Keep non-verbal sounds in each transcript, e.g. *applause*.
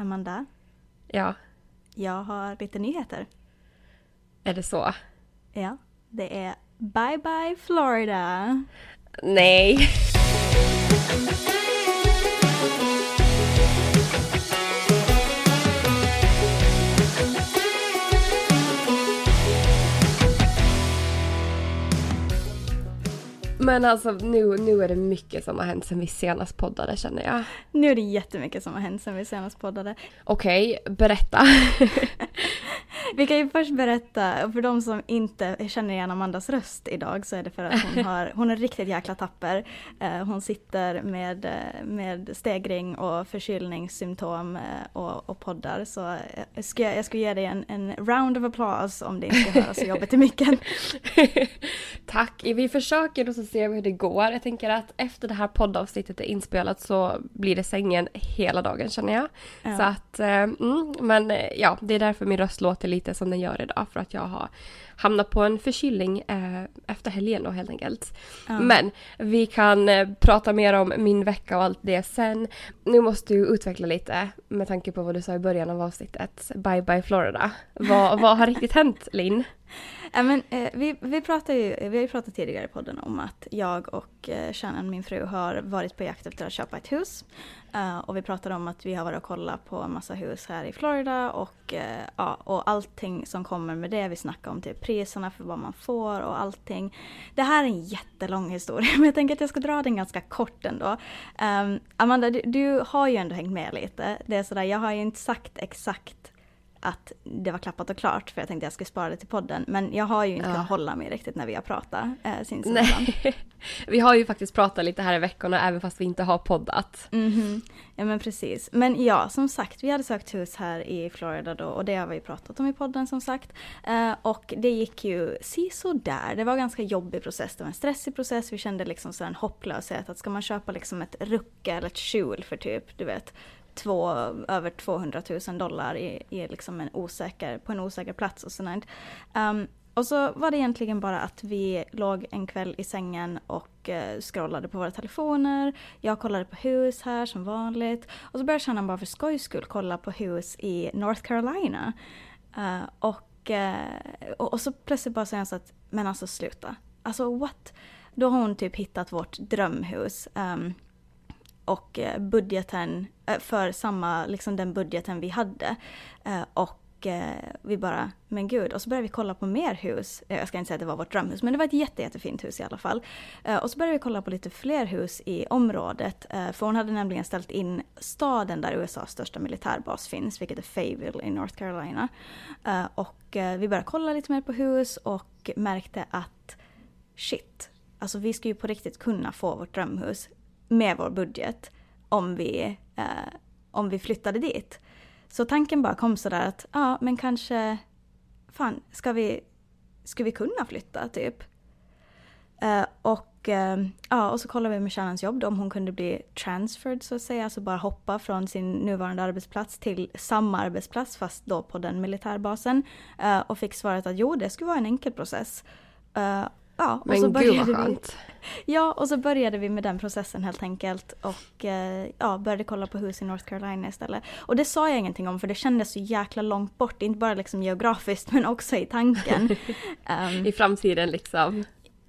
Amanda, Ja, jag har lite nyheter. är det så? Ja, det är Bye Bye Florida. Nej. Men alltså nu, nu är det mycket som har hänt sen vi senast poddade känner jag. Nu är det jättemycket som har hänt sen vi senast poddade. Okej, berätta. *laughs* Vi kan ju först berätta, för de som inte känner igen Amandas röst idag så är det för att hon, har, hon är riktigt jäkla tapper. Eh, hon sitter med, eh, med stegring och förkylningssymptom eh, och, och poddar. Så jag ska, jag ska ge dig en, en round of applause om det inte hörs så jobbigt i micken. *laughs* Tack. Vi försöker och så ser vi hur det går. Jag tänker att efter det här poddavsnittet är inspelat så blir det sängen hela dagen känner jag. Ja. Så att, mm, men ja, det är därför min röst låter lite som den gör idag. För att jag har hamnat på en förkylning eh, efter helgen då helt enkelt. Ja. Men vi kan eh, prata mer om min vecka och allt det sen. Nu måste du utveckla lite med tanke på vad du sa i början av avsnittet. Bye bye Florida. Vad, vad har riktigt hänt Linn? *laughs* Ja, men, eh, vi, vi, pratar ju, vi har ju pratat tidigare i podden om att jag och eh, Shannon, min fru, har varit på jakt efter att köpa ett hus. Eh, och vi pratade om att vi har varit och kollat på en massa hus här i Florida och, eh, ja, och allting som kommer med det. Vi snackade om typ priserna för vad man får och allting. Det här är en jättelång historia *laughs* men jag tänker att jag ska dra den ganska kort ändå. Um, Amanda, du, du har ju ändå hängt med lite. Det är sådär, jag har ju inte sagt exakt att det var klappat och klart för jag tänkte jag skulle spara det till podden. Men jag har ju inte Ja. kunnat hålla mig riktigt när vi har pratat eh, sinsemellan. *laughs* Vi har ju faktiskt pratat lite här i veckorna även fast vi inte har poddat. Mhm. Ja men precis. Men ja, som sagt, vi hade sökt hus här i Florida då och det har vi ju pratat om i podden som sagt. Eh, och det gick ju si där. Det var en ganska jobbig process, det var en stressig process. Vi kände liksom så en hopplöshet att ska man köpa liksom ett rucke eller ett skjul för typ, du vet, två, över 200 000 dollar i, i liksom en osäker, på en osäker plats och sånt. Um, ehm, och så var det egentligen bara att vi låg en kväll i sängen och eh, scrollade på våra telefoner. Jag kollade på hus här som vanligt. Och så började jag bara för skojs skull kolla på hus i North Carolina. Uh, och, uh, och, och så plötsligt bara säger han så att, men alltså sluta. Alltså what? Då har hon typ hittat vårt drömhus. Um, ehm, och eh, budgeten, eh, för samma, liksom den budgeten vi hade. Eh, och vi bara, men gud, och så började vi kolla på mer hus. Jag ska inte säga att det var vårt drömhus, men det var ett jätte, jättefint hus i alla fall. Och så började vi kolla på lite fler hus i området. För hon hade nämligen ställt in staden där USAs största militärbas finns, vilket är Fayetteville i North Carolina. Och vi började kolla lite mer på hus och märkte att shit, alltså vi ska ju på riktigt kunna få vårt drömhus med vår budget om vi, eh, om vi flyttade dit. Så tanken bara kom sådär att ja, men kanske, fan, ska vi, ska vi kunna flytta typ? Eh, och, eh, ja, och så kollade vi med Shannons jobb då, om hon kunde bli transferred så att säga, alltså bara hoppa från sin nuvarande arbetsplats till samma arbetsplats fast då på den militärbasen. Eh, och fick svaret att jo, det skulle vara en enkel process. Eh, Ja, och så Men gud vad började vi, skönt. Ja, och så började vi med den processen helt enkelt och eh, ja, började kolla på hus i North Carolina istället. Och det sa jag ingenting om för det kändes så jäkla långt bort, inte bara liksom geografiskt men också i tanken. *laughs* Ehm, I framtiden liksom.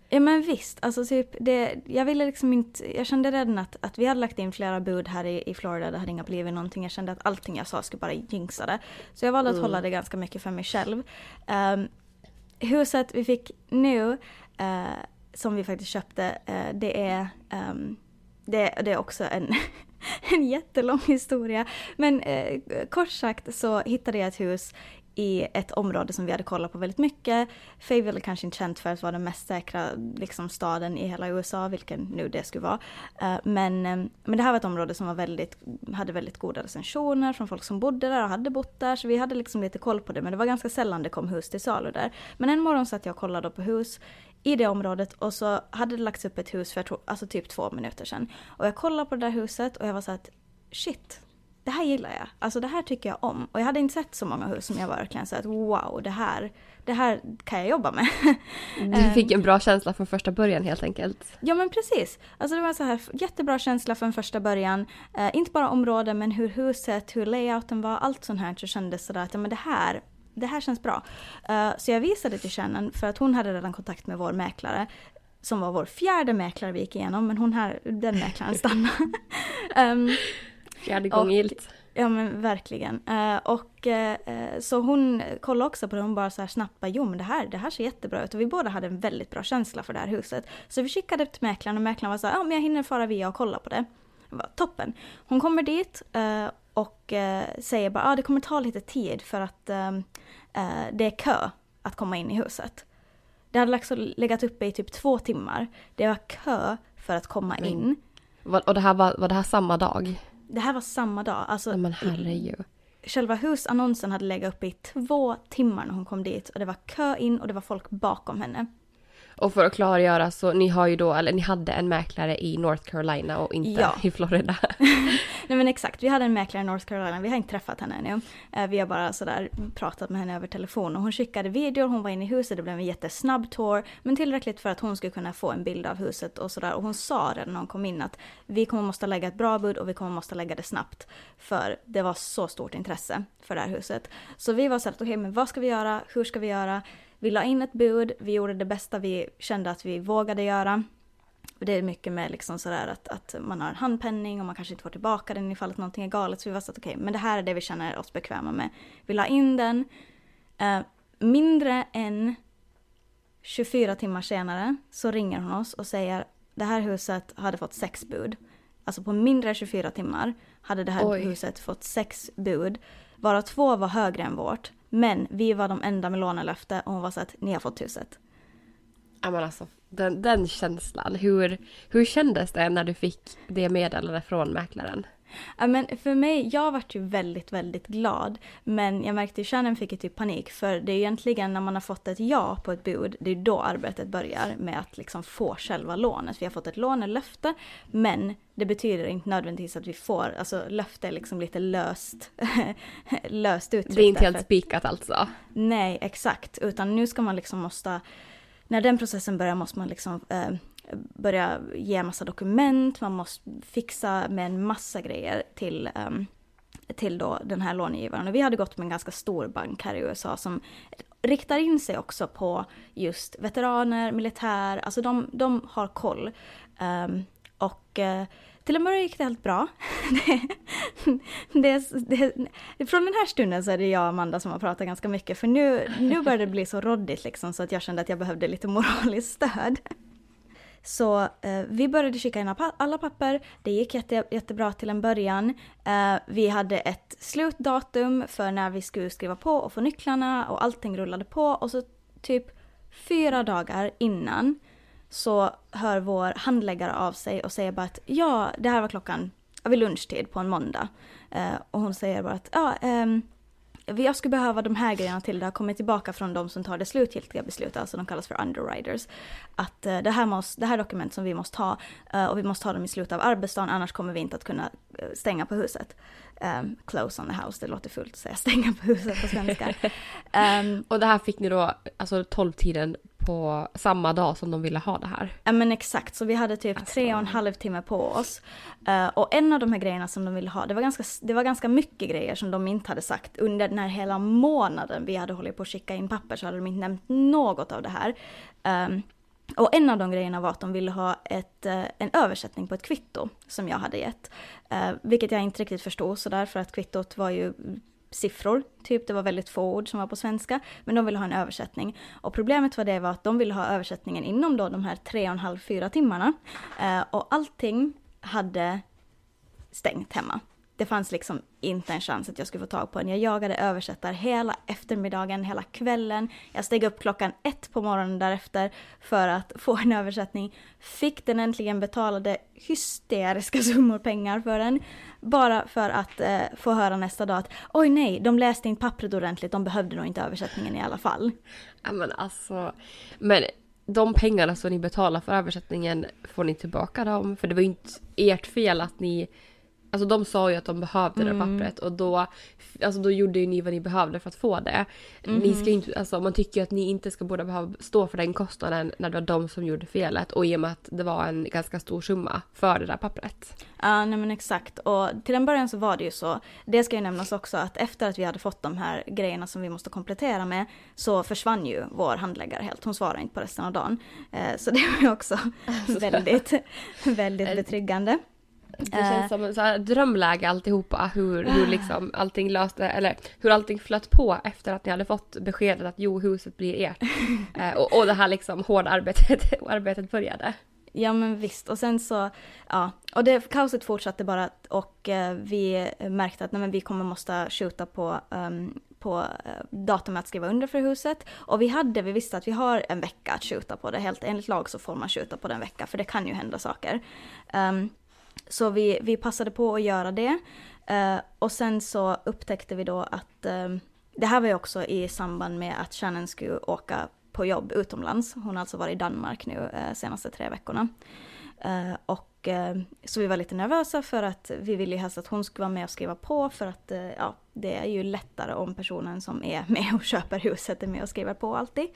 ja men visst, alltså typ det, jag ville liksom inte, jag kände redan att, att vi hade lagt in flera bud här i, i Florida, det hade inga blivit någonting. Jag kände att allting jag sa skulle bara jinxa det. Så jag valde att Mm. hålla det ganska mycket för mig själv. Ehm, huset vi fick nu, eh, som vi faktiskt köpte, eh, det är um, det, det är också en, *laughs* en jättelång historia. Men eh, kort sagt så hittade jag ett hus i ett område som vi hade kollat på väldigt mycket. Fayetteville är kanske inte känt för att vara den mest säkra liksom, staden i hela USA, vilken nu det skulle vara. Eh, men, eh, men det här var ett område som var väldigt, hade väldigt goda recensioner från folk som bodde där och hade bott där. Så vi hade liksom lite koll på det, men det var ganska sällan det kom hus till salu där. Men en morgon satt jag och kollade på hus i det området och så hade det lagts upp ett hus för alltså typ två minuter sedan. Och jag kollade på det där huset och jag var så att shit, det här gillar jag. Alltså det här tycker jag om. Och jag hade inte sett så många hus som jag verkligen sa att wow, det här, det här kan jag jobba med. *laughs* Du fick en bra känsla från första början helt enkelt. Ja men precis. Alltså det var så här jättebra känsla från första början. Eh, inte bara området men hur huset, hur layouten var, allt sånt här så kändes sådär att ja, men det här det här känns bra. Uh, så jag visade till Shannon för att hon hade redan kontakt med vår mäklare som var vår fjärde mäklare vi gick igenom, men hon här, den mäklaren stannade. um, *laughs* fjärde gången gillt. Ja men verkligen. Uh, och uh, så hon kollade också på det, hon bara så här snabbt bara, jo men det här, det här ser jättebra ut och vi båda hade en väldigt bra känsla för det här huset. Så vi skickade till mäklaren och mäklaren var så här, ja men jag hinner fara via och kolla på det. var toppen. Hon kommer dit uh, och säger bara, ja ah, det kommer ta lite tid för att det är kö att komma in i huset. Det hade liksom legat uppe i typ två timmar. Det var kö för att komma mm. in. Och det här var, var det här samma dag? Det här var samma dag. Alltså, men herregud. Själva husannonsen hade legat uppe i två timmar när hon kom dit och det var kö in och det var folk bakom henne. Och för att klargöra så ni har ju då, eller ni hade en mäklare i North Carolina och inte ja. i Florida. *laughs* *laughs* Nej men exakt, vi hade en mäklare i North Carolina, vi har inte träffat henne ännu. Eh, vi har bara sådär pratat med henne över telefon och hon skickade videor, hon var inne i huset, det blev en jättesnabb tour. Men tillräckligt för att hon skulle kunna få en bild av huset och sådär. Och hon sa redan när hon kom in att vi kommer måste lägga ett bra bud och vi kommer måste lägga det snabbt. För det var så stort intresse för det här huset. Så vi var såhär, okej okay, men vad ska vi göra, hur ska vi göra? Vi la in ett bud, vi gjorde det bästa vi kände att vi vågade göra. Det är mycket med liksom sådär att, att man har en handpenning och man kanske inte får tillbaka den ifall att någonting är galet. Så vi var så att okej, okay, men det här är det vi känner oss bekväma med. Vi la in den. Eh, mindre än 24 timmar senare så ringer hon oss och säger det här huset hade fått sex bud. Alltså på mindre än 24 timmar hade det här Oj. huset fått sex bud. Varav två var högre än vårt. Men vi var de enda med lånelöfte och hon var så att ni har fått huset. Ja men alltså den, den känslan, hur, hur kändes det när du fick det meddelandet från mäklaren? Ja, men för mig, jag vart ju väldigt, väldigt glad. Men jag märkte att Shannon fick ju typ panik. För det är egentligen när man har fått ett ja på ett bud, det är då arbetet börjar med att liksom få själva lånet. Vi har fått ett lånelöfte, men det betyder inte nödvändigtvis att vi får, alltså löfte är liksom lite löst, *laughs* löst uttryckt. Det är inte helt spikat alltså? Nej, exakt. Utan nu ska man liksom måste, när den processen börjar måste man liksom eh, börja ge massa dokument, man måste fixa med en massa grejer till, um, till då den här långivaren. Och vi hade gått med en ganska stor bank här i USA som riktar in sig också på just veteraner, militär, alltså de, de har koll. Um, och uh, till en början gick det helt bra. *laughs* det, det, det, från den här stunden så är det jag och Amanda som har pratat ganska mycket för nu, nu börjar det bli så råddigt liksom så att jag kände att jag behövde lite moraliskt stöd. Så eh, vi började skicka in alla papper, det gick jätte, jättebra till en början. Eh, vi hade ett slutdatum för när vi skulle skriva på och få nycklarna och allting rullade på och så typ fyra dagar innan så hör vår handläggare av sig och säger bara att ja, det här var klockan vid lunchtid på en måndag. Eh, och hon säger bara att ja, um, jag skulle behöva de här grejerna till det har kommit tillbaka från de som tar det slutgiltiga beslutet, alltså de kallas för underwriters. Att uh, det, här måste, det här är dokument som vi måste ha uh, och vi måste ha dem i slutet av arbetsdagen annars kommer vi inte att kunna uh, stänga på huset. Um, close on the house, det låter fullt att säga stänga på huset på svenska. um, *laughs* och det här fick ni då, alltså 12-tiden på samma dag som de ville ha det här. Ja men exakt, så vi hade typ alltså. tre och en halv timme på oss. Uh, och en av de här grejerna som de ville ha, det var, ganska, det var ganska mycket grejer som de inte hade sagt. Under den här hela månaden vi hade hållit på att skicka in papper så hade de inte nämnt något av det här. Um, och en av de grejerna var att de ville ha ett, uh, en översättning på ett kvitto som jag hade gett. Uh, vilket jag inte riktigt förstod sådär för att kvittot var ju siffror, typ det var väldigt få ord som var på svenska, men de ville ha en översättning. Och problemet var det var att de ville ha översättningen inom då de här tre och en halv, fyra timmarna. Eh, och allting hade stängt hemma. Det fanns liksom inte en chans att jag skulle få tag på en. Jag jagade översättare hela eftermiddagen, hela kvällen. Jag steg upp klockan ett på morgonen därefter för att *laughs* få en översättning. Fick den äntligen betalade hysteriska *laughs* summor pengar för den. Bara för att eh, få höra nästa dag att oj nej, de läste inte pappret ordentligt, de behövde nog inte översättningen i alla fall. Ja men alltså, men de pengarna som ni betalar för översättningen, får ni tillbaka dem? För det var ju inte ert fel att ni Alltså de sa ju att de behövde det Mm. pappret och då, alltså då gjorde ju ni vad ni behövde för att få det. Ni Mhm. ska ju inte, alltså man tycker ju att ni inte ska borde behöva stå för den kostnaden när det var de som gjorde felet och i och med att det var en ganska stor summa för det där pappret. Ja, nej men exakt. Och till en början så var det ju så. Det ska ju nämnas också att efter att vi hade fått de här grejerna som vi måste komplettera med så försvann ju vår handläggare helt. Hon svarade inte på resten av dagen. Eh, så det var ju också *laughs* väldigt, väldigt betryggande. Det Eh. känns som en så här drömläge alltihopa. Hur, hur liksom allting löste, eller hur allting flöt på efter att ni hade fått beskedet att jo, huset blir ert. *laughs* Eh, och, och det här liksom hårda arbetet, *laughs* arbetet började. Ja men visst, och sen så, ja, och det, kaoset fortsatte bara och eh, vi märkte att nej, men vi kommer måste skjuta på, um, på datumet att skriva under för huset. Och vi hade, vi visste att vi har en vecka att skjuta på det, helt enligt lag så får man skjuta på den vecka för det kan ju hända saker. Um, så vi, vi passade på att göra det. Eh, och sen så upptäckte vi då att um, det här var ju också i samband med att Shannon skulle åka på jobb utomlands. Hon har alltså varit i Danmark nu eh, senaste tre veckorna. Eh, och så vi var lite nervösa för att vi ville ju helst att hon skulle vara med och skriva på för att ja, det är ju lättare om personen som är med och köper huset är med och skriver på alltid.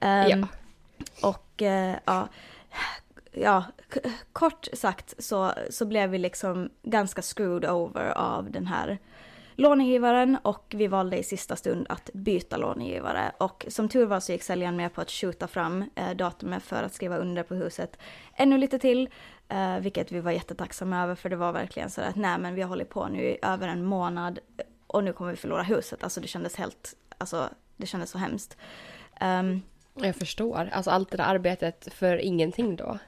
Ehm, Ja. Och ja, ja, kort sagt så, så blev vi liksom ganska screwed over av den här lånegivaren och vi valde i sista stund att byta lånegivare. Och som tur var så gick säljaren med på att skjuta fram eh, datumet för att skriva under på huset ännu lite till. Eh, vilket vi var jättetacksamma över för det var verkligen så att nej men vi har hållit på nu i över en månad och nu kommer vi förlora huset. Alltså det kändes helt, alltså det kändes så hemskt. Um, Jag förstår. Alltså allt det där arbetet för ingenting då.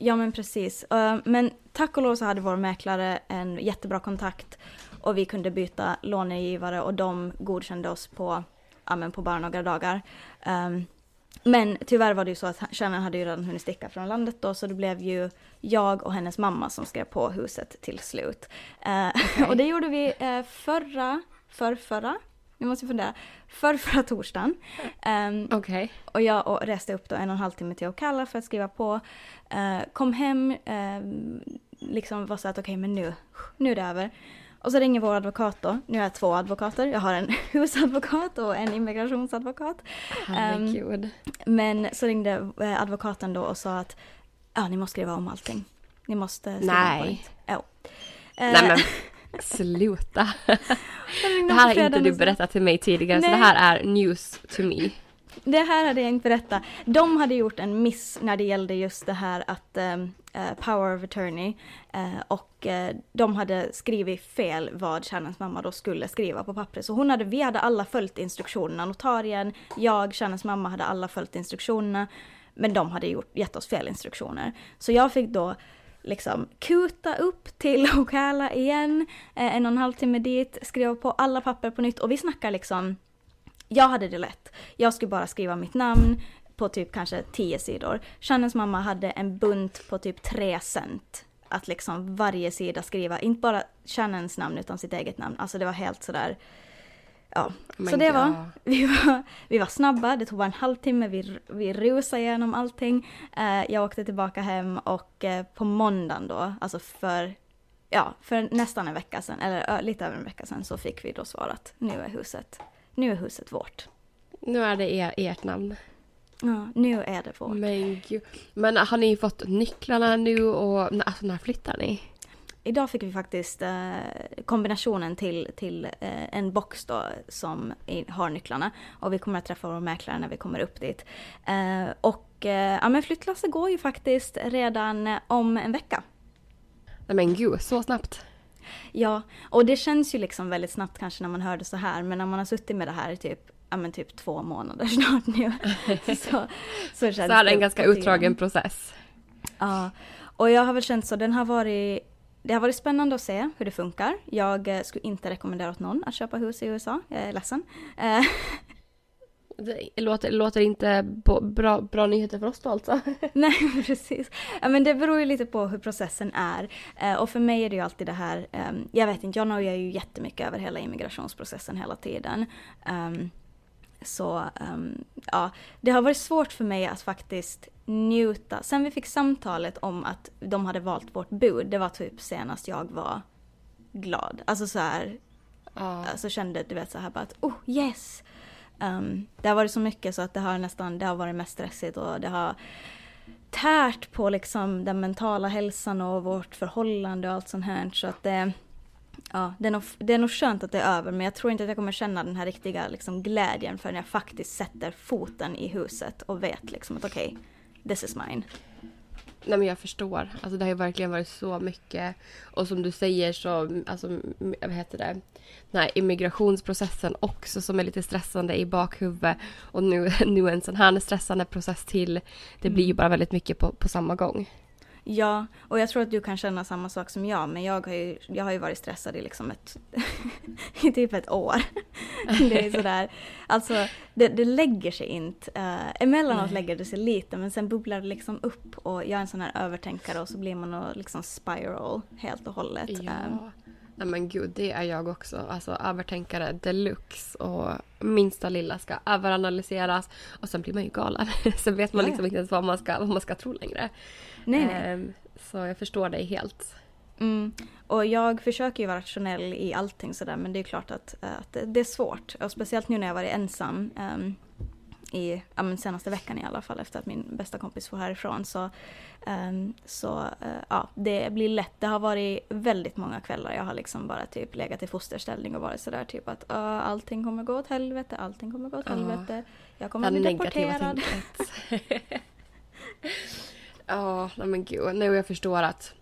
Ja men precis. Eh, Men tack och lov så hade vår mäklare en jättebra kontakt och vi kunde byta lånegivare och de godkände oss på, ja, men på bara några dagar. Ehm, Men tyvärr var det ju så att Shannon hade ju redan hunnit sticka från landet då så det blev ju jag och hennes mamma som skrev på huset till slut. Eh, *laughs* Och det gjorde vi eh, förra, för nu måste fundera, för förra torsdagen. Ehm, Okej. och jag och reste upp då en och en halv timme till Ocala för att skriva på. Eh, kom hem, eh, liksom var så att okej men nu, nu är det över. Och så ringer vår advokat då. Nu har jag två advokater. Jag har en *laughs* husadvokat och en immigrationsadvokat. Herregud. Men så ringde eh, advokaten då och sa att ja, ni måste skriva om allting. Ni måste skriva Nej. på nytt. Jo. Eh, Nej men *laughs* sluta. Det här har inte du berättat till mig tidigare så Nej. det här är news to me. Det här hade jag inte berättat. De hade gjort en miss när det gällde just det här att ehm, eh, power of attorney eh, och eh, de hade skrivit fel vad Shannons mamma då skulle skriva på pappret. Så hon hade, vi hade alla följt instruktionerna. Notarien, jag, Shannons mamma hade alla följt instruktionerna. Men de hade gjort, gett oss fel instruktioner. Så jag fick då liksom kuta upp till Ocala igen, eh, en och en halv timme dit, skriva på alla papper på nytt och vi snackar liksom jag hade det lätt. Jag skulle bara skriva mitt namn på typ kanske tio sidor. Shannons mamma hade en bunt på typ tre cent. Att liksom varje sida skriva, inte bara Shannons namn utan sitt eget namn. Alltså det var helt sådär, ja. Men så det var, ja. *laughs* vi var, vi var snabba, det tog bara en halvtimme, vi, vi rusade igenom allting. Eh, jag åkte tillbaka hem och eh, på måndagen då, alltså för, ja, för nästan en vecka sedan, eller ö, lite över en vecka sedan, så fick vi då svarat nu är huset, nu är huset vårt. Nu är det er, ert namn. Ja, nu är det vårt. Men gud. Men har ni fått nycklarna nu och alltså, när flyttar ni? Idag fick vi faktiskt eh, kombinationen till, till eh, en box då som har nycklarna. Och vi kommer att träffa vår mäklare när vi kommer upp dit. Eh, och eh, ja, men flyttlasset går ju faktiskt redan om en vecka. Nej men gud, så snabbt. Ja, och det känns ju liksom väldigt snabbt kanske när man hör det så här. Men när man har suttit med det här i typ, ja, men typ två månader *laughs* snart nu. *laughs* så, så känns Så är det en ganska utdragen process. Ja, och jag har väl känt så, den har varit det har varit spännande att se hur det funkar. Jag eh, skulle inte rekommendera åt någon att köpa hus i USA, jag är ledsen. Eh, *laughs* Det låter, låter inte bra, bra nyheter för oss då alltså. *laughs* Nej, precis. Men det beror ju lite på hur processen är. Eh, och för mig är det ju alltid det här, ehm, jag vet inte, jag nojar ju jättemycket över hela immigrationsprocessen hela tiden. Så ehm, ja, det har varit svårt för mig att faktiskt njuta. Sen vi fick samtalet om att de hade valt vårt bud, det var typ senast jag var glad. Alltså så här, Ja. alltså kände du vet så här bara att oh yes! Um, det har varit så mycket så att det har nästan, det har varit mest stressigt och det har tärt på liksom den mentala hälsan och vårt förhållande och allt sånt här. Så att det, ja, det, är nog, det är nog skönt att det är över men jag tror inte att jag kommer känna den här riktiga liksom, glädjen förrän jag faktiskt sätter foten i huset och vet liksom att okej, okay, this is mine. Nej men jag förstår. Alltså det har ju verkligen varit så mycket. Och som du säger så, alltså vad heter det? Den här immigrationsprocessen också som är lite stressande i bakhuvudet. Och nu, *laughs* nu en sån här stressande process till. Det blir ju bara väldigt mycket på, på samma gång. Ja, och jag tror att du kan känna samma sak som jag, men jag har ju, jag har ju varit stressad i liksom ett, *laughs* i typ ett år. *laughs* Det är sådär, alltså det, det lägger sig inte. Uh, emellanåt lägger det sig lite, men sen bubblar det liksom upp och jag är en sån här övertänkare och så blir man och liksom spiral helt och hållet. Ja. Um, Nej men gud, det är jag också. Alltså övertänkare deluxe och minsta lilla ska överanalyseras och sen blir man ju galen. *laughs* sen vet man ja. liksom inte ens vad man ska, vad man ska tro längre. nej, nej. Ehm, så jag förstår dig helt. Mm. Och jag försöker ju vara rationell i allting sådär men det är klart att, att det- är svårt. Och speciellt nu när jag varit ensam. ehm, i ja, senaste veckan i alla fall efter att min bästa kompis får härifrån. Så, ehm, så eh, ja, det blir lätt. Det har varit väldigt många kvällar jag har liksom bara typ legat i fosterställning och varit sådär typ att "Uh, allting kommer gå åt helvete, allting kommer gå åt helvete. Jag kommer bli deporterad. *laughs* Ja, nej men gud. Nej, och jag förstår att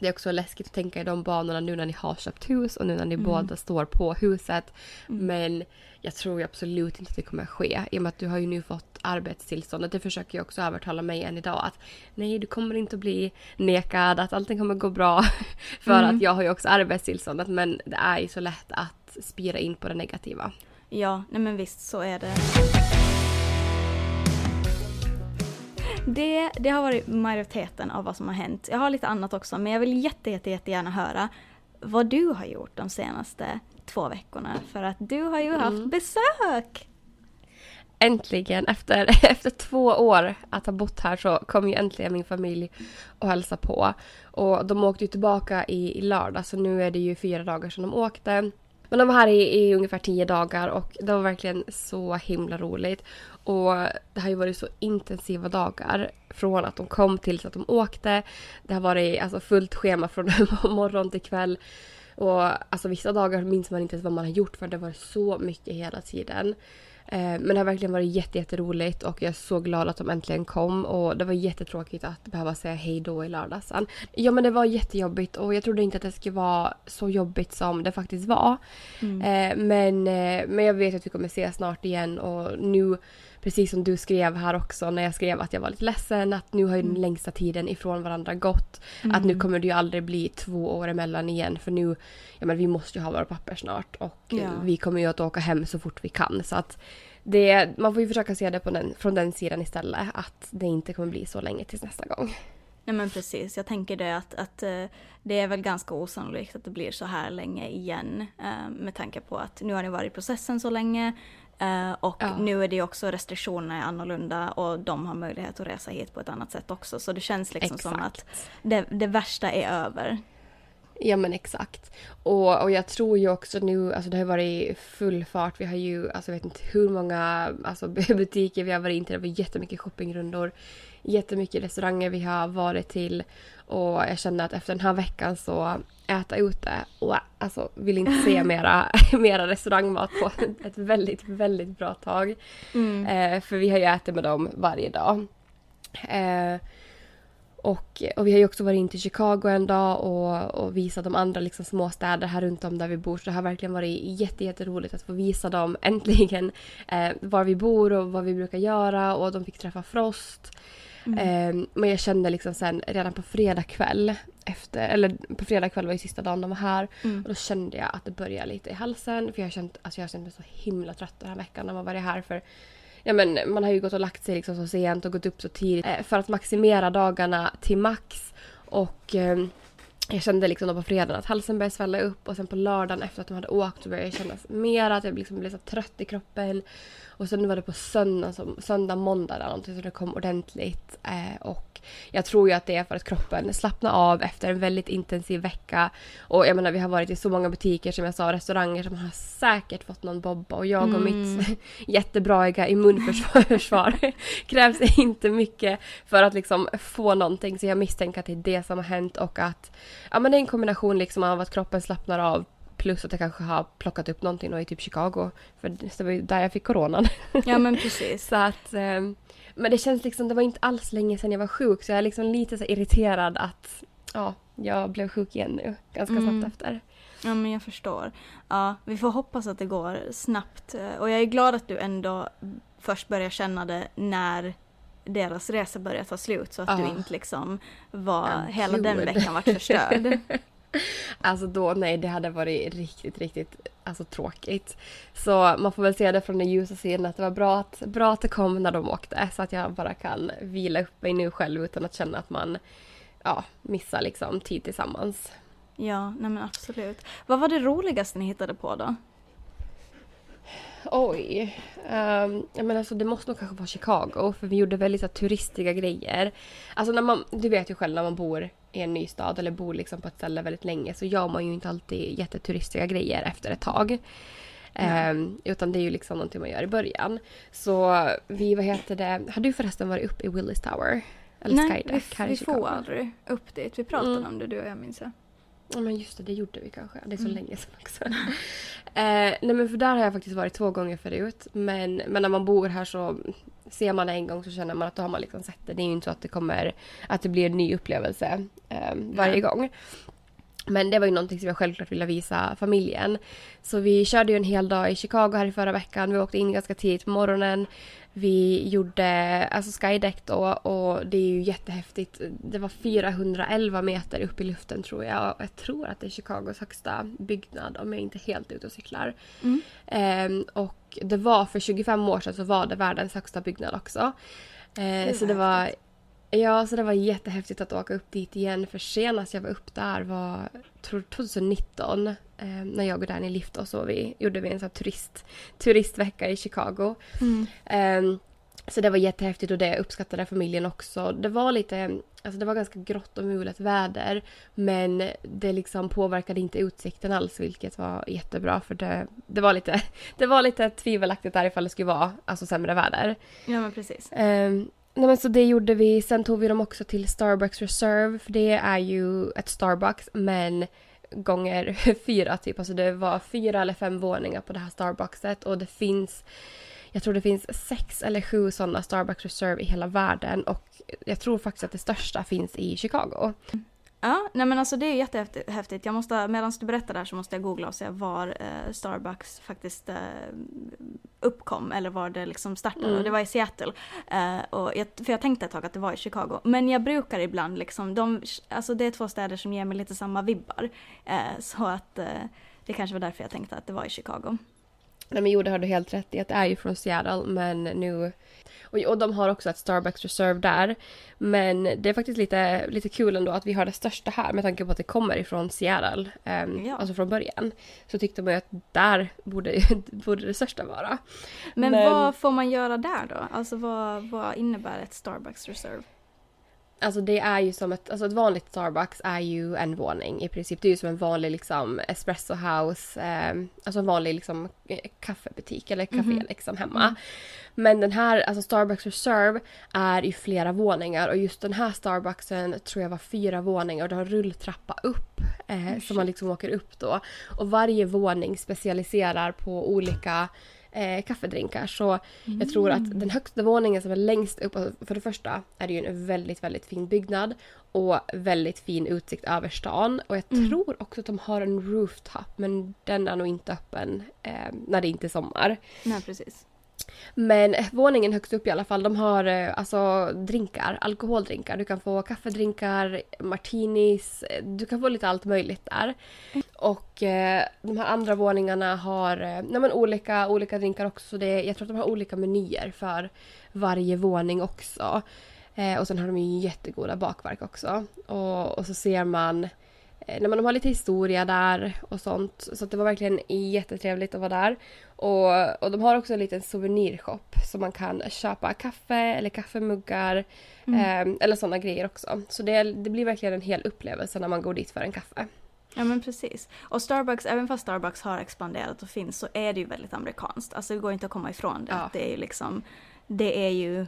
det är också läskigt att tänka i de banorna nu när ni har köpt hus och nu när ni Mm. båda står på huset. Mm. Men jag tror absolut inte att det kommer ske i och med att du har ju nu fått arbetstillståndet. Det försöker jag också övertala mig än idag att nej, du kommer inte att bli nekad, att allting kommer gå bra. *laughs* För Mm. att jag har ju också arbetstillståndet men det är ju så lätt att spira in på det negativa. Ja, nej men visst så är det. Det, det har varit majoriteten av vad som har hänt. Jag har lite annat också men jag vill jätte, jätte, jättegärna höra vad du har gjort de senaste två veckorna. För att du har ju haft Mm. besök! Äntligen, efter, *laughs* efter två år att ha bott här så kom ju äntligen min familj och hälsa på. Och de åkte ju tillbaka i, i lördag så nu är det ju fyra dagar sedan de åkte. Men de var här i, i ungefär tio dagar och det var verkligen så himla roligt. Och det har ju varit så intensiva dagar från att de kom tills att de åkte. Det har varit alltså, fullt schema från *laughs* morgon till kväll. Och alltså, vissa dagar minns man inte ens vad man har gjort för det var så mycket hela tiden. Eh, Men det har verkligen varit jätte, jätteroligt och jag är så glad att de äntligen kom och det var jättetråkigt att behöva säga hej då i lördags. Ja men det var jättejobbigt och jag trodde inte att det skulle vara så jobbigt som det faktiskt var. Mm. Eh, Men, eh, men jag vet att vi kommer ses snart igen och nu, precis som du skrev här också när jag skrev att jag var lite ledsen, att nu har ju den Mm. längsta tiden ifrån varandra gått. Att nu kommer det ju aldrig bli två år emellan igen för nu, ja men vi måste ju ha våra papper snart och Ja. vi kommer ju att åka hem så fort vi kan. Så att det, man får ju försöka se det den, från den sidan istället. Att det inte kommer bli så länge tills nästa gång. Nej men precis, jag tänker det att, att eh, det är väl ganska osannolikt att det blir så här länge igen. eh, Med tanke på att nu har ni varit i processen så länge. Eh, Och Ja. nu är det också restriktionerna är annorlunda och de har möjlighet att resa hit på ett annat sätt också. Så det känns liksom som att det, det värsta är över. Ja men exakt. Och, och jag tror ju också nu, alltså det har varit full fart. Vi har ju, alltså jag vet inte hur många alltså, *laughs* butiker vi har varit in till. Det var jättemycket shoppingrundor. Jättemycket restauranger vi har varit till. Och jag känner att efter den här veckan så äta ute och alltså vill inte se *laughs* mera, mera restaurangmat på ett väldigt, väldigt bra tag. Eh, för vi har ju ätit med dem varje dag. Eh, och, och vi har ju också varit in till Chicago en dag och, och visat de andra liksom små städer här runt om där vi bor. Så det har verkligen varit jätte, jätteroligt att få visa dem äntligen eh, var vi bor och vad vi brukar göra och de fick träffa Frost. Eh, men jag kände liksom sen redan på fredag kväll efter, eller på fredag kväll var ju sista dagen de var här Mm. och då kände jag att det började lite i halsen för jag har känt, alltså jag har känt mig så himla trött den här veckan när man varit här för Ja men man har ju gått och lagt sig liksom så sent och gått upp så tidigt eh, för att maximera dagarna till max. Och eh, jag kände liksom då på fredagen att halsen började svälla upp och sen på lördagen efter att de hade åkt så började jag känna mer att jag liksom blev så trött i kroppen. Och sen var det på söndag, som, söndag måndag eller någonting så det kom ordentligt. Eh, och jag tror ju att det är för att kroppen slappnar av efter en väldigt intensiv vecka. Och jag menar vi har varit i så många butiker som jag sa, restauranger som har säkert fått någon bobba och jag och mm. mitt *laughs* jättebraiga immunförsvar *laughs* krävs inte mycket för att liksom få någonting. Så jag misstänker att det är det som har hänt och att ja men det är en kombination liksom av att kroppen slappnar av Plus att jag kanske har plockat upp någonting då i typ Chicago. För det var ju där jag fick coronan. Ja men precis. *laughs* så att, um, men det känns liksom, det var inte alls länge sedan jag var sjuk så jag är liksom lite så irriterad att ja, jag blev sjuk igen nu ganska mm. snabbt efter. Ja men jag förstår. Ja, vi får hoppas att det går snabbt. Och jag är glad att du ändå först börjar känna det när deras resa börjar ta slut så att ja. du inte liksom var ja, hela den veckan vart förstörd. *laughs* Alltså då, nej, det hade varit riktigt, riktigt alltså, tråkigt. Så man får väl se det från den ljusa sidan att det var bra att, bra att det kom när de åkte så att jag bara kan vila upp mig nu själv utan att känna att man ja, missar liksom tid tillsammans. Ja, nej men absolut. Vad var det roligaste ni hittade på då? Oj. Um, jag menar, alltså, det måste nog kanske vara Chicago för vi gjorde väldigt så, turistiga grejer. Alltså när man, du vet ju själv när man bor i en ny stad eller bor liksom på ett ställe väldigt länge så gör man ju inte alltid jätteturistiga grejer efter ett tag. Um, utan det är ju liksom någonting man gör i början. Så vi, vad heter det, har du förresten varit uppe i Willis Tower? Eller Nej, Skydeck vi, vi får aldrig upp dit. Vi pratade mm. om det du och jag minns jag. Ja men just det, det gjorde vi kanske. Det är så mm. länge sedan också. *laughs* eh, nej men för där har jag faktiskt varit två gånger förut. Men, men när man bor här så ser man det en gång så känner man att då har man liksom sett det. Det är ju inte så att det kommer att det blir en ny upplevelse eh, varje Nej. gång. Men det var ju någonting som jag självklart ville visa familjen. Så vi körde ju en hel dag i Chicago här i förra veckan. Vi åkte in ganska tidigt på morgonen. Vi gjorde alltså skydeck då och det är ju jättehäftigt. Det var 411 meter upp i luften tror jag. Jag tror att det är Chicagos högsta byggnad om jag inte är helt ute och cyklar. Mm. Ehm, och det var för 25 år sedan så var det världens högsta byggnad också. Ehm, det så det var Ja, så det var jättehäftigt att åka upp dit igen. För senast jag var upp där var tror 2019. Eh, när jag och Danny lift och så vi, gjorde vi en sån turist, turistvecka i Chicago. Mm. Eh, så det var jättehäftigt och det uppskattade familjen också. Det var lite, alltså det var ganska grått och mulet väder. Men det liksom påverkade inte utsikten alls vilket var jättebra för det, det, var, lite, *laughs* det var lite tvivelaktigt där ifall det skulle vara alltså, sämre väder. Ja men precis. Eh, Nej men så det gjorde vi. Sen tog vi dem också till Starbucks Reserve för det är ju ett Starbucks men gånger *laughs* fyra typ. Alltså det var fyra eller fem våningar på det här Starbuckset och det finns jag tror det finns sex eller sju sådana Starbucks Reserve i hela världen och jag tror faktiskt att det största finns i Chicago. Ja, nej men alltså det är jättehäftigt. Jag måste, medan du berättar där så måste jag googla och se var eh, Starbucks faktiskt eh, uppkom eller var det liksom startade. Mm. Och det var i Seattle. Eh, och jag, för jag tänkte ett tag att det var i Chicago. Men jag brukar ibland liksom, de, alltså det är två städer som ger mig lite samma vibbar. Eh, så att eh, det kanske var därför jag tänkte att det var i Chicago. Nej men jo, det har du helt rätt i att det är ju från Seattle men nu och, och de har också ett Starbucks Reserve där. Men det är faktiskt lite, lite kul ändå att vi har det största här med tanke på att det kommer ifrån Seattle. Um, ja. Alltså från början. Så tyckte man ju att där borde, *laughs* borde det största vara. Men, Men vad får man göra där då? Alltså vad, vad innebär ett Starbucks Reserve? Alltså det är ju som ett, alltså ett vanligt Starbucks är ju en våning i princip. Det är ju som en vanlig liksom espresso house, eh, alltså en vanlig liksom kaffebutik eller café mm -hmm. liksom hemma. Mm. Men den här, alltså Starbucks Reserve är i flera våningar och just den här Starbucksen tror jag var fyra våningar och det har rulltrappa upp. Eh, så man liksom åker upp då. Och varje våning specialiserar på olika eh, kaffedrinkar. Så mm. jag tror att mm. den högsta våningen som är längst upp, alltså, för det första är det ju en väldigt, väldigt fin byggnad och väldigt fin utsikt över stan. Och jag mm. tror också att de har en rooftop men den är nog inte öppen eh, när det inte är sommar. Nej, precis. Men våningen högst upp i alla fall, de har eh, alltså drinkar, alkoholdrinkar. Du kan få kaffedrinkar, martinis, eh, du kan få lite allt möjligt där. Och eh, de här andra våningarna har eh, nej, men olika, olika drinkar också. Det, jag tror att de har olika menyer för varje våning också. Eh, och sen har de ju jättegoda bakverk också. Och, och så ser man när man har lite historia där och sånt. Så det var verkligen jättetrevligt att vara där. Och, och de har också en liten souvenirshop så man kan köpa kaffe eller kaffemuggar Mm. eh, eller sådana grejer också. Så det, det blir verkligen en hel upplevelse när man går dit för en kaffe. Ja men precis. Och Starbucks, även fast Starbucks har expanderat och finns så är det ju väldigt amerikanskt. Alltså det går inte att komma ifrån det. Ja. Det är ju liksom, det är ju,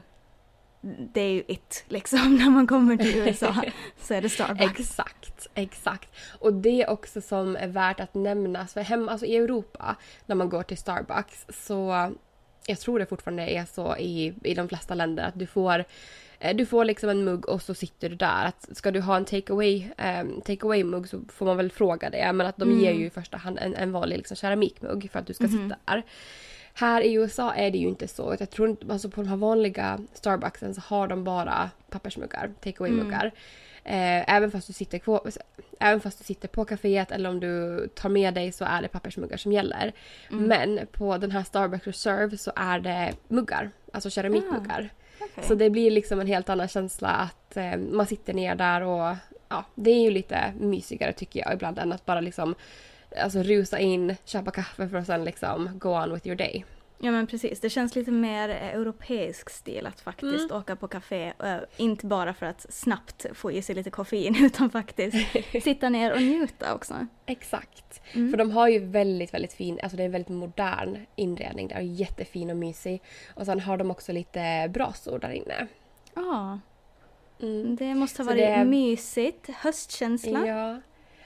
det är ju it liksom *laughs* när man kommer till USA. *laughs* så är det Starbucks. Exakt, exakt. Och det är också som är värt att nämnas. För hemma, alltså i Europa, när man går till Starbucks så jag tror det fortfarande är så i, i de flesta länder att du får eh, du får liksom en mugg och så sitter du där. Att ska du ha en takeaway um, take mugg så får man väl fråga det. Men att de Mm. ger ju i första hand en, en vanlig liksom, keramikmugg för att du ska Mhm. sitta där. Här i USA är det ju inte så. Jag tror inte, alltså på de här vanliga Starbucksen så har de bara pappersmuggar, take muggar Eh, även, fast du sitter på, även fast du sitter på kaféet eller om du tar med dig så är det pappersmuggar som gäller. Mm. Men på den här Starbucks Reserve så är det muggar, alltså keramikmuggar. Okej. Så det blir liksom en helt annan känsla att eh, man sitter ner där och ja, det är ju lite mysigare tycker jag ibland än att bara liksom alltså rusa in, köpa kaffe för att sen liksom go on with your day. Ja men precis, det känns lite mer eh, europeisk stil att faktiskt Mm. åka på café. eh, inte bara för att snabbt få i sig lite koffein *laughs* utan faktiskt sitta ner och njuta också. Exakt. Mm. För de har ju väldigt, väldigt fin, alltså det är en väldigt modern inredning där. Jättefin och mysig. Och sen har de också lite brasor där inne. Ja, Mm. det måste ha varit det- mysigt. Höstkänsla. Ja,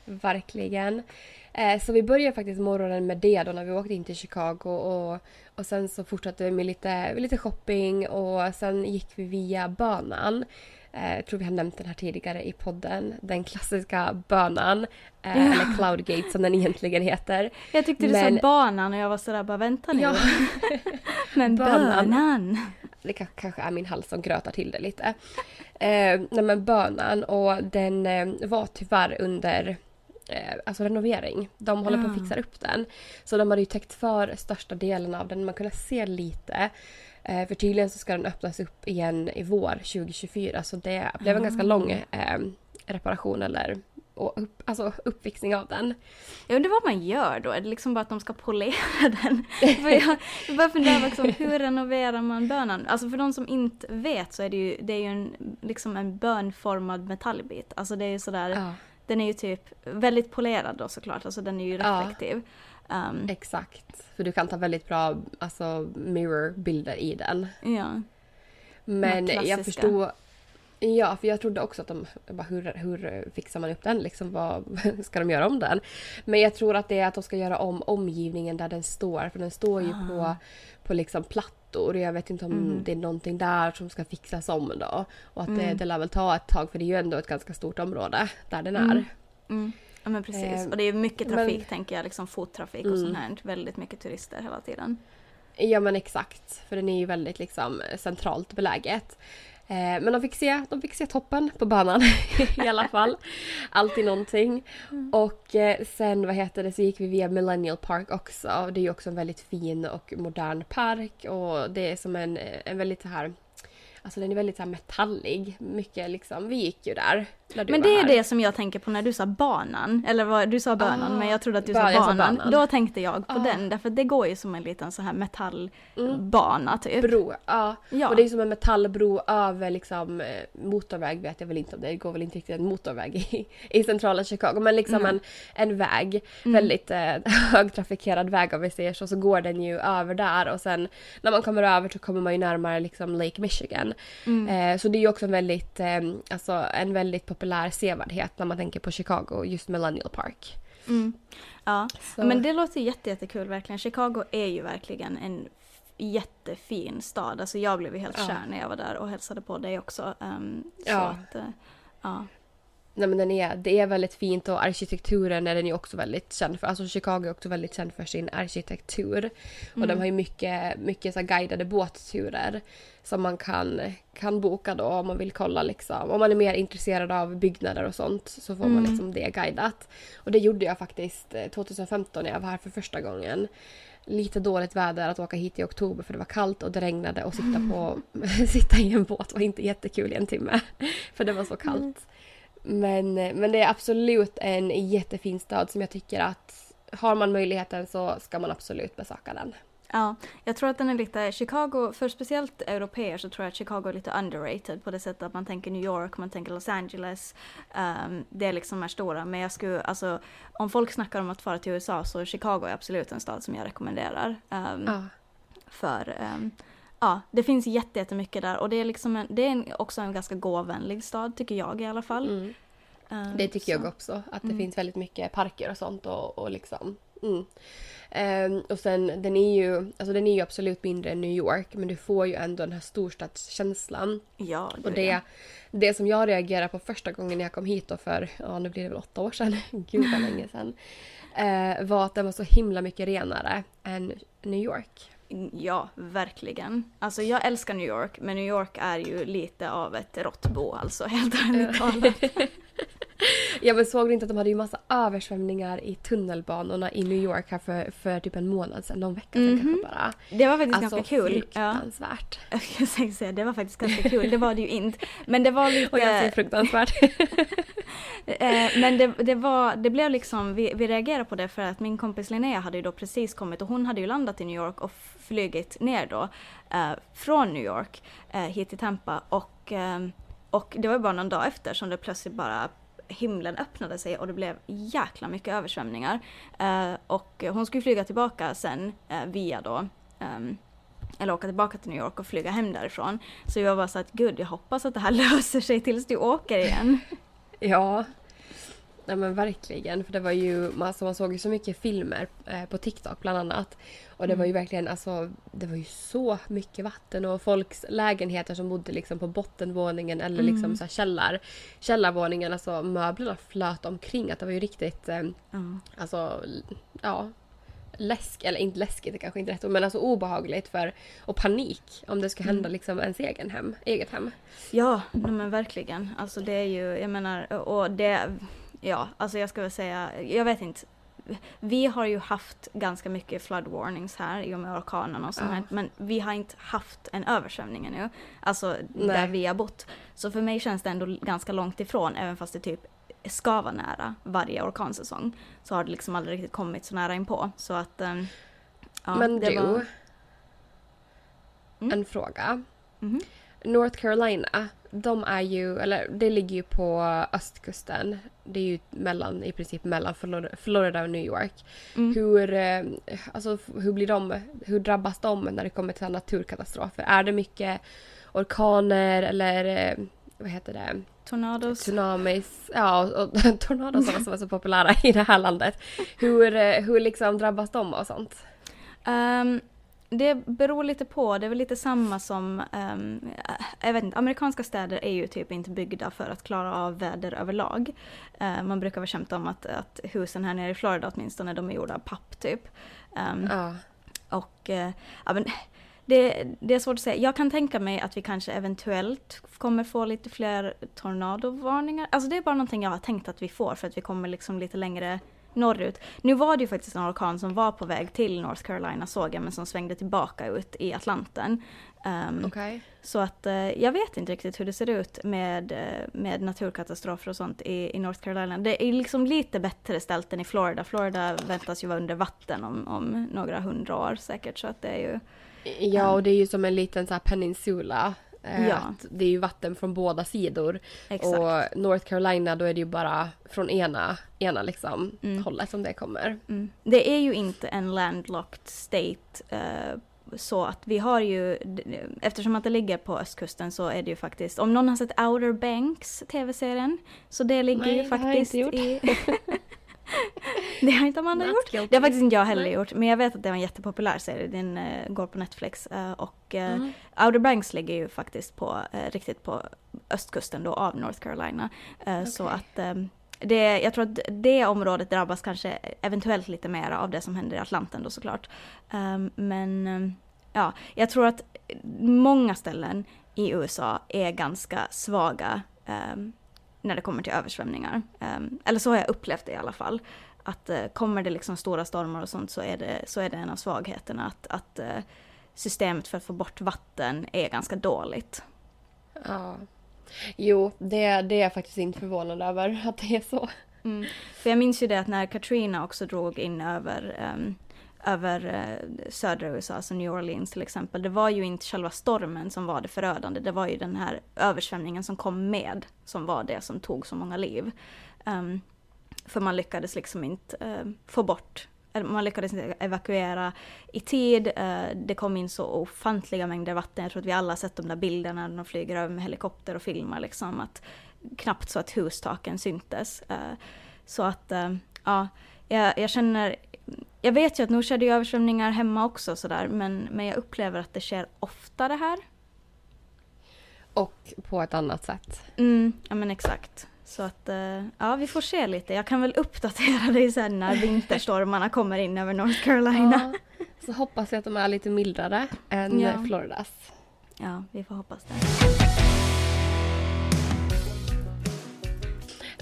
verkligen. Eh, så vi började faktiskt morgonen med det då när vi åkte in till Chicago och, och sen så fortsatte vi med lite, lite shopping och sen gick vi via banan. Eh, jag tror vi har nämnt den här tidigare i podden. Den klassiska bönan. Eh, Ja. Eller Cloudgate som den egentligen heter. Jag tyckte du Men- sa banan och jag var sådär bara vänta nu. Ja. *laughs* Men Banan. bönan. Det ka- kanske är min hals som grötar till det lite. Eh, nej men bönan och den eh, var tyvärr under eh, alltså renovering. De håller på att Ah. fixa upp den. Så de hade ju täckt för största delen av den. Man kunde se lite. Eh, för tydligen så ska den öppnas upp igen i vår 2024 så det blev en ganska Ah. long eh, reparation eller och upp, alltså uppfixning av den. Jag undrar vad man gör då? Är det liksom bara att de ska polera *laughs* den? för jag, jag bara funderar liksom, hur renoverar man bönan? Alltså för de som inte vet så är det ju, det är ju en, liksom en bönformad metallbit. Alltså det är ju sådär, Ja, den är ju typ väldigt polerad då såklart, alltså den är ju Ja. reflektiv. Um, exakt. För du kan ta väldigt bra alltså, mirror-bilder i den. ja. Men De jag förstod... Ja, för jag trodde också att de... Bara, hur, hur fixar man upp den? Liksom, vad, *laughs* ska de göra om den? Men jag tror att det är att de ska göra om omgivningen där den står. För den står ju på, Ah. på liksom plattor. Jag vet inte om Mm. det är någonting där som ska fixas om då. Och att det, Mm. det lär väl ta ett tag för det är ju ändå ett ganska stort område där den är. Mm. Mm. Ja men precis. Eh, och det är mycket men- trafik tänker jag, liksom fottrafik och Mm. sånt här. Väldigt mycket turister hela tiden. Ja men exakt, för den är ju väldigt liksom centralt beläget. Eh, men de fick, se, de fick se toppen på banan *laughs* i alla fall. Alltid någonting. Och eh, sen vad heter det så gick vi via Millennial Park också. Det är ju också en väldigt fin och modern park och det är som en, en väldigt så här Alltså den är väldigt så här metallig. Mycket liksom, vi gick ju där. Men det är här. det som jag tänker på när du sa banan. Eller vad, du sa bönan Ah, men jag trodde att du sa banan. banan. Då tänkte jag på Ah. den. Därför det går ju som en liten så här metallbana typ. Bro, ja. Ja. Och det är som en metallbro över liksom eh, motorväg vet jag väl inte om det. Det går väl inte riktigt en motorväg i, i centrala Chicago. Men liksom Nej. en, en väg. Mm. Väldigt eh, *laughs* högtrafikerad väg om vi säger så. Så går den ju över där och sen när man kommer över så kommer man ju närmare liksom Lake Michigan. Mm. Eh, så det är ju också en väldigt, eh, alltså en väldigt populär sevärdhet när man tänker på Chicago, just Millennial Park. Mm. Ja. Så, Men det låter jätte, jättekul verkligen. Chicago är ju verkligen en jättefin stad. Alltså jag blev ju helt Ja. kär när jag var där och hälsade på dig också. Um, Ja. att, eh, ja. Nej men den är, det är väldigt fint och arkitekturen är den ju också väldigt känd för. Alltså Chicago är också väldigt känd för sin arkitektur. Och de Mm. har ju mycket, mycket så guidade båtturer som man kan, kan boka då om man vill kolla liksom. Om man är mer intresserad av byggnader och sånt så får man Mm. liksom det guidat. Och det gjorde jag faktiskt eh, 2015 när jag var här för första gången. Lite dåligt väder att åka hit i oktober för det var kallt och det regnade och sitta, på, *laughs* sitta i en båt var inte jättekul i en timme. *laughs* För det var så kallt. Men, men det är absolut en jättefin stad som jag tycker att har man möjligheten så ska man absolut besöka den. Ja, jag tror att den är lite, Chicago, för speciellt europeer så tror jag att Chicago är lite underrated på det sättet att man tänker New York, man tänker Los Angeles. Um, det är liksom är stora, men jag skulle, alltså om folk snackar om att fara till USA så Chicago är absolut en stad som jag rekommenderar. Um, ja. För um, ja, det finns jättemycket där och det är liksom en, det är en, också en ganska gåvänlig stad tycker jag i alla fall. Mm. det tycker så. jag också, att det mm. finns väldigt mycket parker och sånt och, och liksom mm. Um, och sen den är ju, alltså den är ju absolut mindre än New York men du får ju ändå den här storstadskänslan. Ja, det Och det, det som jag reagerade på första gången jag kom hit då för, ja nu blir det väl åtta år sedan, *laughs* gud vad länge sedan. Uh, var att den var så himla mycket renare än New York. Ja, verkligen. Alltså jag älskar New York, men New York är ju lite av ett råttbo alltså, helt ärligt talat. *laughs* *laughs* Ja men såg inte att de hade ju massa översvämningar i tunnelbanorna i New York här för, för typ en månad sedan, någon vecka sedan mm -hmm. kanske bara. Det var faktiskt alltså, ganska kul. fruktansvärt. Ja. *laughs* Jag tänkte säga det var faktiskt ganska kul, det var det ju inte. Men det var lite... *laughs* Och jag säger fruktansvärt. Eh, men det, det, var, det blev liksom, vi, vi reagerade på det för att min kompis Linnea hade ju då precis kommit och hon hade ju landat i New York och flugit ner då eh, från New York eh, hit till Tampa och eh, och det var bara någon dag efter som det plötsligt bara himlen öppnade sig och det blev jäkla mycket översvämningar. Eh, och hon skulle flyga tillbaka sen eh, via då um, eller åka tillbaka till New York och flyga hem därifrån. Så jag var så att gud, jag hoppas att det här *laughs* löser sig tills du åker igen. *laughs* ja, Nej men verkligen, för det var ju, alltså man såg ju så mycket filmer eh, på TikTok bland annat. Och det var ju mm. verkligen, alltså det var ju så mycket vatten och folks lägenheter som bodde liksom på bottenvåningen eller liksom mm. så källar, källarvåningen, alltså möblerna flöt omkring. Att det var ju riktigt, eh, mm. alltså ja, läsk, eller inte läskigt, det kanske inte är rätt ord, men alltså obehagligt för, och panik om det ska hända mm. liksom ens egen hem, eget hem. Ja, men verkligen. Alltså det är ju, jag menar, och det Ja, alltså jag ska väl säga, jag vet inte. Vi har ju haft ganska mycket flood warnings här i och med orkanen och sånt ja. men vi har inte haft en översvämning ännu. Alltså Nej. där vi har bott. Så för mig känns det ändå ganska långt ifrån, även fast det typ ska vara nära varje orkansäsong. Så har det liksom aldrig riktigt kommit så nära inpå. Så att... Um, ja, men du, var... mm. en fråga. Mm -hmm. North Carolina, de är ju, eller det ligger ju på östkusten. Det är ju mellan, i princip mellan Florida och New York. Mm. Hur, eh, alltså, hur blir de, hur drabbas de när det kommer till naturkatastrofer? Är det mycket orkaner eller eh, vad heter det? Tornados. Tsunamis. Ja, och, och *laughs* tornados som är så populära i det här landet. *laughs* Hur, eh, hur liksom drabbas de och sånt? Um, det beror lite på, det är väl lite samma som, um, jag vet inte, amerikanska städer är ju typ inte byggda för att klara av väder överlag. Uh, man brukar väl skämta om att, att husen här nere i Florida åtminstone, de är gjorda av papp typ. Um, ja. Och, uh, ja men det, det, är svårt att säga. Jag kan tänka mig att vi kanske eventuellt kommer få lite fler tornadovarningar. Alltså det är bara någonting jag har tänkt att vi får för att vi kommer liksom lite längre norrut. Nu var det ju faktiskt en orkan som var på väg till North Carolina såg jag, men som svängde tillbaka ut i Atlanten. Um, okay. Så att uh, jag vet inte riktigt hur det ser ut med, uh, med naturkatastrofer och sånt i, i North Carolina. Det är liksom lite bättre ställt än i Florida. Florida väntas ju vara under vatten om, om några hundra år säkert, så att det är ju... Ja, och det är ju som en liten så här peninsula Eh, ja. det är ju vatten från båda sidor. Exakt. Och North Carolina då är det ju bara från ena, ena liksom mm. hållet som det kommer. Mm. Det är ju inte en landlocked state eh, så att vi har ju, eftersom att det ligger på östkusten så är det ju faktiskt, om någon har sett Outer Banks, tv-serien, så det ligger Nej, ju faktiskt i... *laughs* *laughs* det har inte Amanda gjort. Det har faktiskt inte jag heller Nej. gjort. Men jag vet att det var en jättepopulär serie. Den uh, går på Netflix. Uh, och uh, mm. Outer Banks ligger ju faktiskt på, riktigt på östkusten då av North Carolina. Okay. Så att um, det, jag tror att det området drabbas kanske eventuellt lite mer av det som händer i Atlanten då såklart. Um, men um, ja, jag tror att många ställen i USA är ganska svaga när det kommer till översvämningar. Um, eller så har jag upplevt det i alla fall. Att uh, kommer det liksom stora stormar och sånt så är det, så är det en av svagheterna att, att uh, systemet för att få bort vatten är ganska dåligt. Ja. Jo, det, det är jag faktiskt inte förvånad över att det är så. Mm. För jag minns ju det att när Katrina också drog in över, um, över eh, södra USA, alltså New Orleans till exempel. Det var ju inte själva stormen som var det förödande, det var ju den här översvämningen som kom med som var det som tog så många liv. Um, för man lyckades liksom inte uh, få bort man lyckades inte evakuera i tid. Uh, det kom in så ofantliga mängder vatten. Jag tror att vi alla sett de där bilderna när de flyger över med helikopter och filmar liksom. Att knappt så att hustaken syntes. Uh, så att, uh, ja, jag, jag, känner... Jag vet ju att nog skedde översvämningar hemma också sådär, men, men jag upplever att det sker oftare här. Och på ett annat sätt. Mm, ja men exakt. Så att, uh, ja vi får se lite. Jag kan väl uppdatera dig sen när vinterstormarna *laughs* kommer in över North Carolina. Ja, så hoppas jag att de är lite mildare än ja. Floridas. Ja, vi får hoppas det.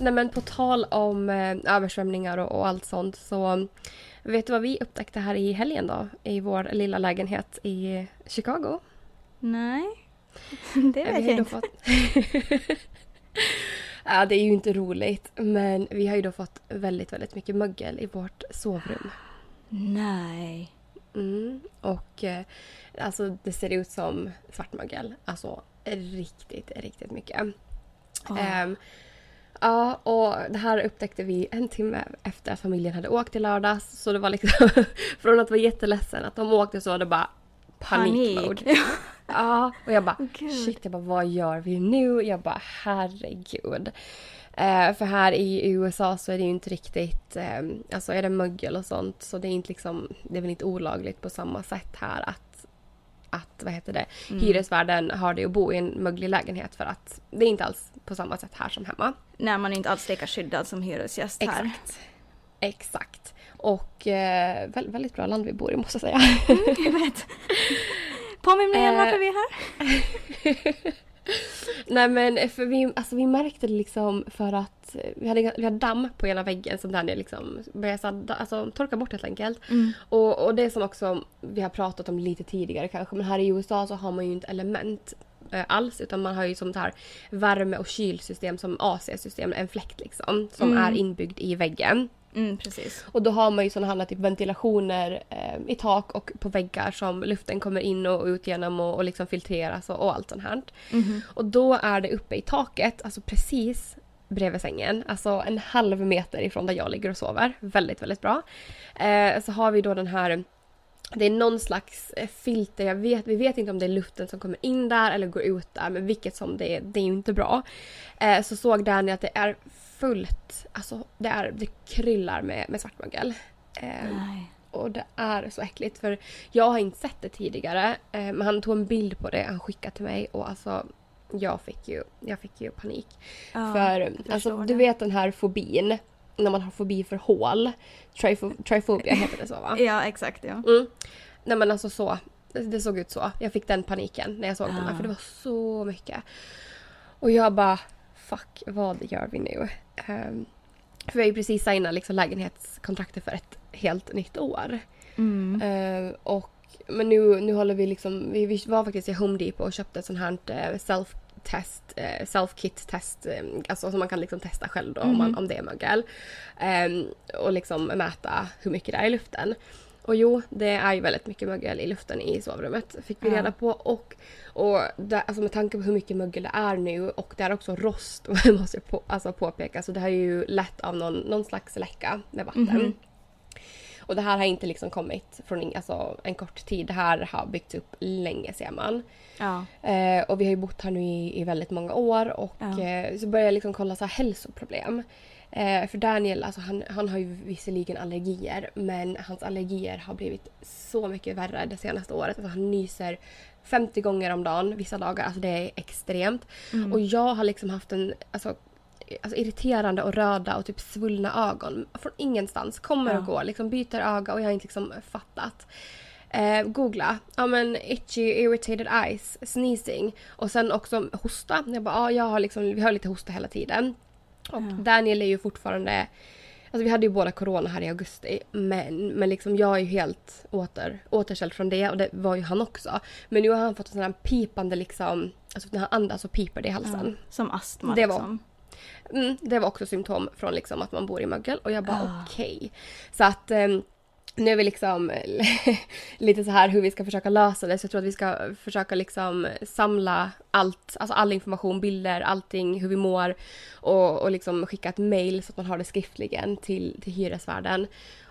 Nej men på tal om eh, översvämningar och, och, allt sånt så vet du vad vi upptäckte här i helgen då? I vår lilla lägenhet i Chicago? Nej, *laughs* det vet jag inte. Fått... *laughs* ja, det är ju inte roligt men vi har ju då fått väldigt, väldigt mycket mögel i vårt sovrum. Nej. Mm, och eh, alltså det ser ut som svartmögel. Alltså riktigt, riktigt mycket. Oh. Um, Ja, och det här upptäckte vi en timme efter att familjen hade åkt i lördags. Så det var liksom *laughs* från att vara jätteledsen att de åkte så var det bara panikmode. Panik. ja, och jag bara oh, shit, jag bara vad gör vi nu? Jag bara herregud. Eh, för här i USA så är det ju inte riktigt, eh, alltså är det mögel och sånt så det är inte liksom, det är väl inte olagligt på samma sätt här att att vad heter det, mm. hyresvärden har det att bo i en möglig lägenhet för att det är inte alls på samma sätt här som hemma. När man är inte alls lika skyddad som hyresgäst här. Exakt. Exakt. Och eh, väldigt bra land vi bor i måste jag säga. Mm, jag vet. Påminn mig igen *laughs* varför vi är här. *laughs* *laughs* Nej men för vi, alltså, vi märkte det liksom för att vi hade, vi hade damm på ena väggen som Daniel liksom började alltså, torka bort helt enkelt. Mm. Och, och det som också vi har pratat om lite tidigare kanske men här i USA så har man ju inte element eh, alls utan man har ju som här värme och kylsystem som AC-system, en fläkt liksom som mm. är inbyggd i väggen. Mm, precis. Och då har man ju sådana här typ ventilationer eh, i tak och på väggar som luften kommer in och ut genom och, och liksom filtreras och, och allt sånt här. Mm. Och då är det uppe i taket, alltså precis bredvid sängen, alltså en halv meter ifrån där jag ligger och sover. Väldigt, väldigt bra. Eh, så har vi då den här det är någon slags eh, filter, jag vet, vi vet inte om det är luften som kommer in där eller går ut där men vilket som det är, det är ju inte bra. Eh, så såg Danny att det är fullt, alltså det, är, det kryllar med, med svartmögel. Eh, och det är så äckligt för jag har inte sett det tidigare eh, men han tog en bild på det, han skickade till mig och alltså jag fick ju, jag fick ju panik. Ja, för alltså, du vet den här fobin när man har fobi för hål. Trifo trifobia heter det så va? *laughs* ja exakt ja. Mm. Nej men alltså så. Det såg ut så. Jag fick den paniken när jag såg ja. de här för det var så mycket. Och jag bara fuck vad gör vi nu? Um, för vi har ju precis signat liksom lägenhetskontraktet för ett helt nytt år. Mm. Uh, och, men nu, nu håller vi liksom, vi, vi var faktiskt i Home Depot och köpte ett sånt här uh, self test, uh, self kit test, um, alltså som man kan liksom testa själv då mm. om, man, om det är mögel. Um, och liksom mäta hur mycket det är i luften. Och jo, det är ju väldigt mycket mögel i luften i sovrummet fick vi reda på. Och, och där, alltså med tanke på hur mycket mögel det är nu och det är också rost *laughs* måste jag på, alltså påpeka. Så det har ju lett av någon, någon slags läcka med vatten. Mm -hmm. Och det här har inte liksom kommit från alltså, en kort tid. Det här har byggts upp länge ser man. Ja. Eh, och vi har ju bott här nu i, i väldigt många år och ja. eh, så började jag liksom kolla så här hälsoproblem. Eh, för Daniel, alltså han, han har ju visserligen allergier men hans allergier har blivit så mycket värre det senaste året. Alltså han nyser 50 gånger om dagen vissa dagar. Alltså det är extremt. Mm. Och jag har liksom haft en alltså, alltså, irriterande och röda och typ svullna ögon från ingenstans. Kommer ja. och går, liksom byter öga och jag har inte liksom fattat. Eh, googla. Ja men itchy, irritated eyes, sneezing och sen också hosta. Jag bara, ja jag har liksom, vi har lite hosta hela tiden. Och ja. Daniel är ju fortfarande... Alltså vi hade ju båda corona här i augusti men, men liksom jag är ju helt åter, återställd från det och det var ju han också. Men nu har han fått en sån här pipande liksom, alltså när han andas så piper det i halsen. Ja, som astma Det var- liksom. Mm, det var också symptom från liksom att man bor i mögel och jag bara Ah. okej. Så att ehm, nu är vi liksom *laughs* lite så här hur vi ska försöka lösa det. Så jag tror att vi ska försöka liksom samla allt, alltså all information, bilder, allting, hur vi mår och, och liksom skicka ett mail så att man har det skriftligen till, till hyresvärden.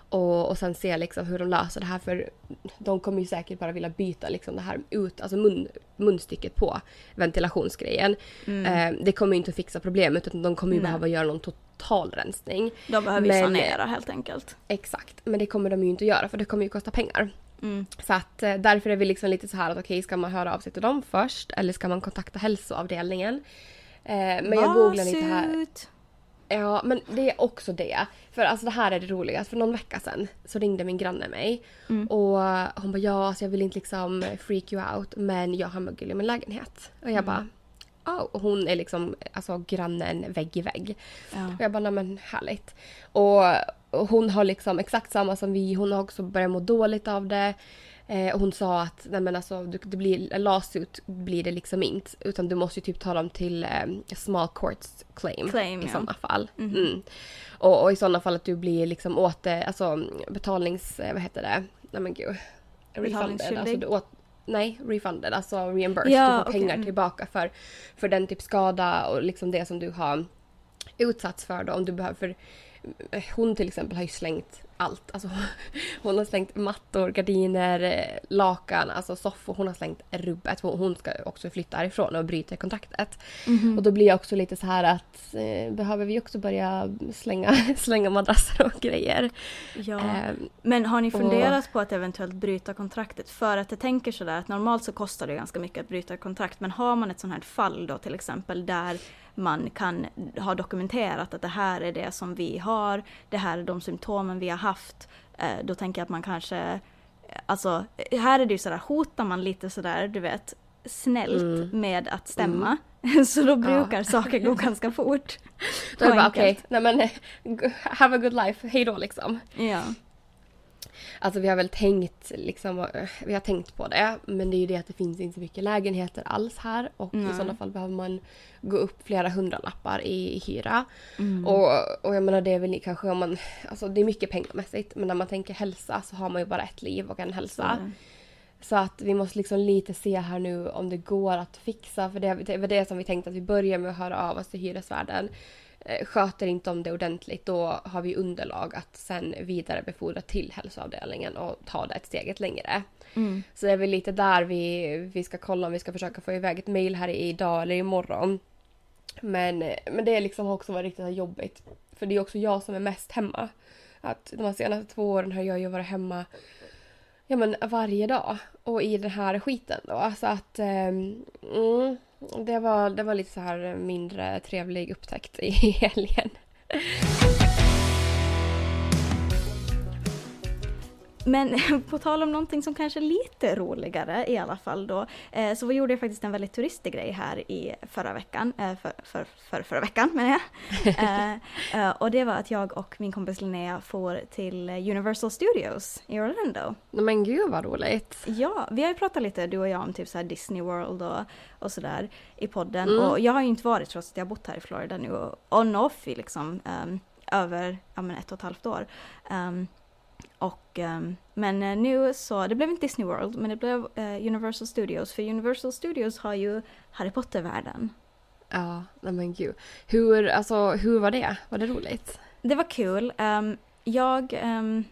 Och, och sen se liksom hur de löser det här för de kommer ju säkert bara vilja byta liksom det här ut, alltså mun, munstycket på ventilationsgrejen. Eh, det kommer ju inte att fixa problemet utan de kommer ju Nej. behöva göra någon total rensning. De behöver ju sanera helt enkelt. Exakt, men det kommer de ju inte att göra för det kommer ju kosta pengar. Mm. Så att eh, därför är vi liksom lite så här att okej, ska man höra av sig till dem först eller ska man kontakta hälsoavdelningen? Eh, men jag googlar lite här. Ja, men det är också det. För alltså det här är det roliga. För någon vecka sedan så ringde min granne mig. Och hon bara ja, alltså jag vill inte liksom freak you out men jag har mögel i min lägenhet. Och jag bara oh. Och hon är liksom alltså grannen vägg i vägg. Ja. Och jag bara nej men härligt. Och, och hon har liksom exakt samma som vi. Hon har också börjat må dåligt av det. Eh, och hon sa att nej men alltså, du, det blir, lawsuit blir det liksom inte. Utan du måste ju typ ta dem till eh, small courts claim, Claim, i ja. sådana fall. Mhm. Mm. Och, och i sådana fall att du blir liksom åter, alltså betalnings, eh, vad heter det? Nej men gud. Refunded. Alltså, du åt, nej, refunded, alltså reimbursed. Ja, du får okej, pengar mm. tillbaka för, för den typ skada och liksom det som du har utsatts för då om du behöver. För eh, hon till exempel har ju slängt allt. Alltså, *laughs* hon har slängt mattor, gardiner, eh, lakan, alltså soffor. Hon har slängt rubbet. Hon ska också flytta härifrån och bryta kontraktet. Mhm. Och då blir jag också lite så här att eh, behöver vi också börja slänga, *laughs* slänga madrasser och grejer. Ja. Eh, Men har ni och- funderat på att eventuellt bryta kontraktet? För att jag tänker sådär att normalt så kostar det ganska mycket att bryta kontrakt. Men har man ett sånt här fall då till exempel där man kan ha dokumenterat att det här är det som vi har, det här är de symptomen vi har haft. eh, Då tänker jag att man kanske, eh, alltså här är det ju sådär, hotar man lite sådär, du vet, snällt Mm. med att stämma. *laughs* Så då brukar saker gå ganska fort. *laughs* då är det bara okej, nej men *laughs* have a good life, hej då liksom. Ja. Alltså vi har väl tänkt liksom, eh, vi har tänkt på det. Men det är ju det att det finns inte så mycket lägenheter alls här. Och Nej. i sådana fall behöver man gå upp flera hundralappar i, i hyra. Mm. Och, och jag menar det är väl kanske om man, alltså det är mycket pengamässigt. Men när man tänker hälsa så har man ju bara ett liv och en hälsa. Så- Så att vi måste liksom lite se här nu om det går att fixa. För det, det var det som vi tänkte att vi börjar med att höra av oss till hyresvärden. Eh, Sköter inte om det ordentligt då har vi underlag att sen vidarebefordra till hälsoavdelningen och ta det ett steget längre. Mm. Så det är väl lite där vi, vi ska kolla om vi ska försöka få iväg ett mail här idag eller imorgon. Men, men det liksom också varit riktigt jobbigt. För det är också jag som är mest hemma. Att de senaste två åren har jag ju varit hemma ja, men varje dag. Och i den här skiten då. Så att ehm, mm, det, var, det var lite så här mindre trevlig upptäckt i *laughs* helgen. Men *laughs* på tal om någonting som kanske är lite roligare i alla fall då, eh, så gjorde jag faktiskt en väldigt turistig grej här i förra veckan, eh, för, för, för förra veckan menar jag. *laughs* Eh, eh, och det var att jag och min kompis Linnea får till Universal Studios i Orlando. Men gud vad roligt. Ja, vi har ju pratat lite du och jag om typ så Disney World och, och sådär i podden. Mm. Och jag har ju inte varit trots att jag har bott här i Florida nu och on off i liksom ehm, över ja, men ett och ett halvt år. Ehm, och, ehm, men eh, nu så, det blev inte Disney World men det blev eh, Universal Studios för Universal Studios har ju Harry Potter-världen. Ja, nej men gud. Hur, alltså, hur var det? Var det roligt? Det var kul. Ehm, jag, ehm,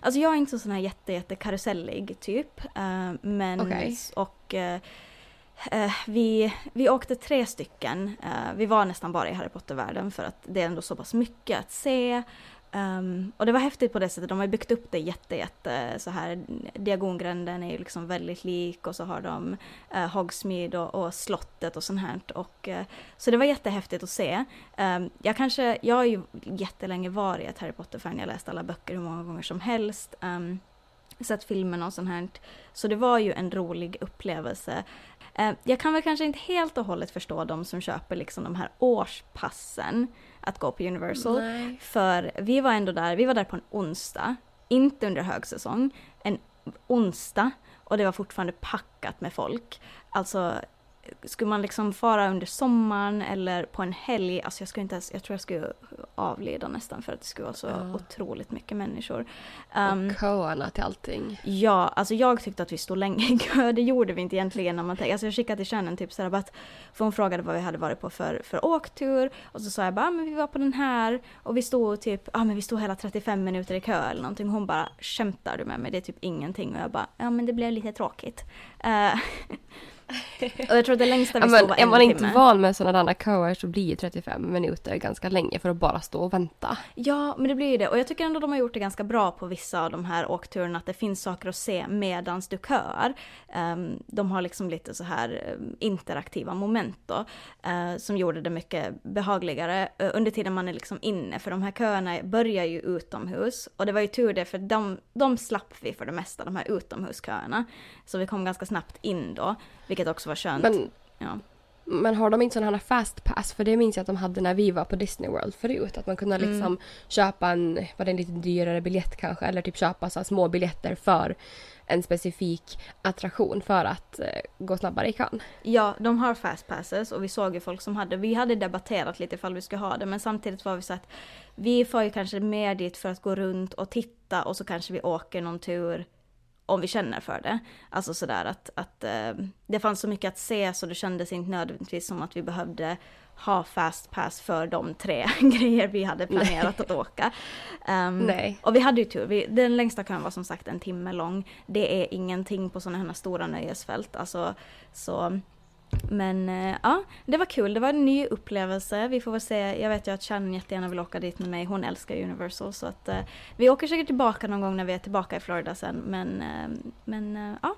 alltså jag är inte så sån här jätte, jätte karusellig typ. ehm, men, Okej. och vi, vi åkte tre stycken. Vi var nästan bara i Harry Potter-världen för att det är ändå så pass mycket att se. Um, och det var häftigt på det sättet, de har ju byggt upp det jätte, jätte så här. Diagongränden är ju liksom väldigt lik och så har de uh, Hogsmeade och, och slottet och sånt här. Och, uh, så det var jättehäftigt att se. Um, jag kanske, jag har ju jättelänge varit ett Harry Potter-fan, jag läst alla böcker hur många gånger som helst. Um, sett filmerna och sånt här. Så det var ju en rolig upplevelse. Eh, jag kan väl kanske inte helt och hållet förstå de som köper liksom de här årspassen att gå på Universal. Nej. För vi var ändå där, vi var där på en onsdag, inte under högsäsong, en onsdag och det var fortfarande packat med folk. Alltså skulle man liksom fara under sommaren eller på en helg, alltså jag skulle inte ens, jag tror jag skulle avlida nästan för att det skulle vara så Ja. otroligt mycket människor. Och Um, köerna till allting. Ja, alltså jag tyckte att vi stod länge i kö. Det gjorde vi inte egentligen när man tänker. Alltså jag skickade till Shannon typ såhär att, för hon frågade vad vi hade varit på för, för åktur. Och så sa jag bara, ah, men vi var på den här. Och vi stod typ, ja ah, men vi stod hela 35 minuter i kö eller någonting. Hon bara, skämtar du med mig? Det är typ ingenting. Och jag bara, ja men det blev lite tråkigt. Eh, *laughs* *laughs* och jag tror att det längsta vi stod var är en man timme. inte van med sådana där köer så blir ju 35 minuter ganska länge för att bara stå och vänta. Ja, men det blir ju det. Och jag tycker ändå de har gjort det ganska bra på vissa av de här åkturerna, att det finns saker att se medans du köar. Ehm, de har liksom lite så här eh, interaktiva moment då, eh, som gjorde det mycket behagligare eh, under tiden man är liksom inne, för de här köerna börjar ju utomhus. Och det var ju tur det, för de, de slapp vi för det mesta, de här utomhusköerna. Så vi kom ganska snabbt in då, vilket också var skönt. Men, ja. men har de inte sådana här fast pass? För det minns jag att de hade när vi var på Disney World förut. Att man kunde Mm. liksom köpa en, var det en lite dyrare biljett kanske? Eller typ köpa så små biljetter för en specifik attraktion för att eh, gå snabbare i kön. Ja, de har fast passes och vi såg ju folk som hade, vi hade debatterat lite ifall vi skulle ha det men samtidigt var vi så att vi får ju kanske mer dit för att gå runt och titta och så kanske vi åker någon tur om vi känner för det. Alltså sådär att, att eh, det fanns så mycket att se så det kändes inte nödvändigtvis som att vi behövde ha fast pass för de tre *laughs* grejer vi hade planerat att åka. Ehm, Nej. och vi hade ju tur. Vi, den längsta kön var som sagt en timme lång. Det är ingenting på sådana här stora nöjesfält. Alltså, så, men eh, ja, det var kul. Det var en ny upplevelse. Vi får väl se. Jag vet ju att Shannon jättegärna vill åka dit med mig. Hon älskar Universal. Så att eh, vi åker säkert tillbaka någon gång när vi är tillbaka i Florida sen. Men, eh, men ja,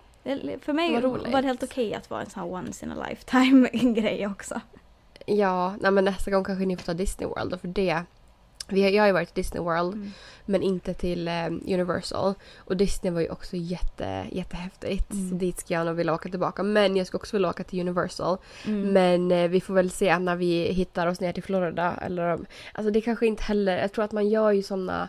för mig roligt. var det helt okej att vara en sån här once in a lifetime *laughs* grej också. Ja, nej, men nästa gång kanske ni får ta Disney World för det vi jag har ju varit till Disney World Mm. men inte till eh, Universal. Och Disney var ju också jätte, jättehäftigt. Mm. Så dit ska jag nog vilja åka tillbaka. Men jag ska också vilja åka till Universal. Mm. Men eh, vi får väl se när vi hittar oss ner till Florida. Eller, alltså det kanske inte heller, jag tror att man gör ju sådana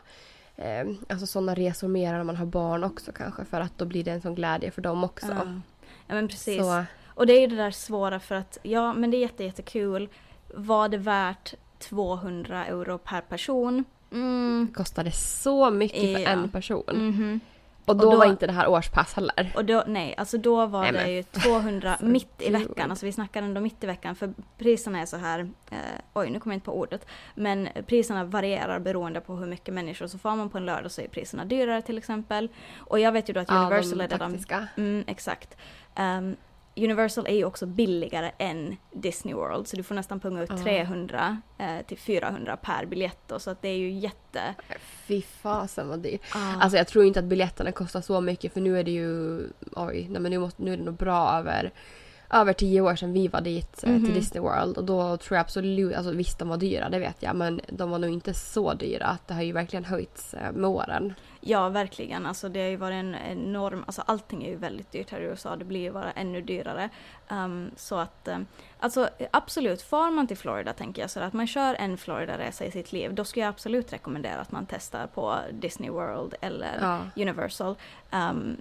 eh, alltså såna resor mer när man har barn också kanske. För att då blir det en sån glädje för dem också. Ja. ja, men precis. Så Och det är ju det där svåra för att, ja men det är jätte, jättekul. Var det värt 200 euro per person? Mm. kostade så mycket för Ja. en person. mhm. Och då, Och då- var inte det här årspass heller. Och då, nej, alltså då var Nej, det ju 200 *laughs* så mitt i veckan. Alltså vi snackar ändå mitt i veckan för priserna är så här, eh, oj nu kommer jag inte på ordet, men priserna varierar beroende på hur mycket människor. Så får man på en lördag så är priserna dyrare till exempel. Och jag vet ju då att Universal ja, är de redan faktiska. Mm, exakt. Ehm, Universal är ju också billigare än Disney World, så du får nästan punga ut Ja. 300 eh, till 400 per biljett då, så att det är ju jätte... Fy fasen vad dyrt. Ah. Alltså jag tror inte att biljetterna kostar så mycket för nu är det ju, oj, nej men nu, måste, nu är det nog bra över, över tio år sedan vi var dit eh, Mhm. till Disney World och då tror jag absolut, alltså visst de var dyra det vet jag men de var nog inte så dyra att det har ju verkligen höjts eh, med åren. Ja, verkligen. Alltså det har ju varit en enorm... Alltså allting är ju väldigt dyrt här i USA. Det blir ju bara ännu dyrare. Ehm, så att... Um, alltså absolut, far man till Florida tänker jag så att man kör en Florida-resa i sitt liv, då skulle jag absolut rekommendera att man testar på Disney World eller Ja. Universal. Um,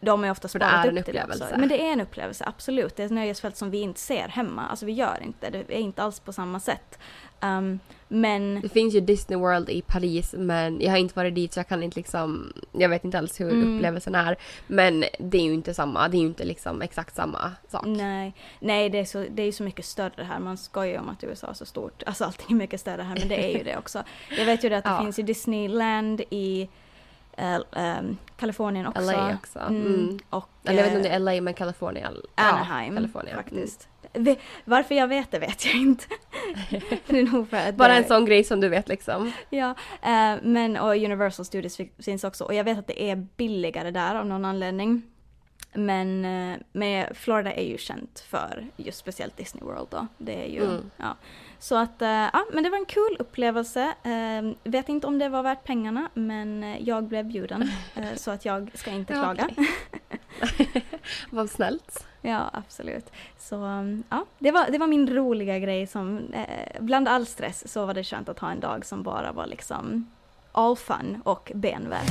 de är ofta sparat upp till också. Men det är en upplevelse, absolut. Det är ett nöjesfält som vi inte ser hemma. Alltså vi gör inte det. är inte alls på samma sätt. Um, men... Det finns ju Disney World i Paris men jag har inte varit dit så jag kan inte liksom, jag vet inte alls hur Mm. upplevelsen är. Men det är ju inte samma, det är ju inte liksom exakt samma sak. Nej, nej det, är så, det är så mycket större här. Man skojar ju om att USA är så stort. Alltså allting är mycket större här, men det är ju det också. Jag vet ju det att det *laughs* Ja. finns ju Disneyland i eh, ehm, Kalifornien också. LA också. Mm, Mm. Och Eller jag vet inte eh, om det är LA men California. Anaheim ja, California. Mm. faktiskt. Varför jag vet det vet jag inte. *laughs* det är nog för att Bara en sån grej som du vet liksom. Ja, eh, men och Universal Studios fi- finns också. Och jag vet att det är billigare där av någon anledning. Men eh, med Florida är ju känt för just speciellt Disney World då. Det är ju, Mm. ja. Så att, eh, ja men det var en kul upplevelse. Eh, vet inte om det var värt pengarna men eh, jag blev bjuden. Eh, så att jag ska inte *laughs* klaga. *laughs* Vad snällt. Ja, absolut. Så um, ja, det var, det var min roliga grej som, eh, bland all stress så var det skönt att ha en dag som bara var liksom all fun och benvärk.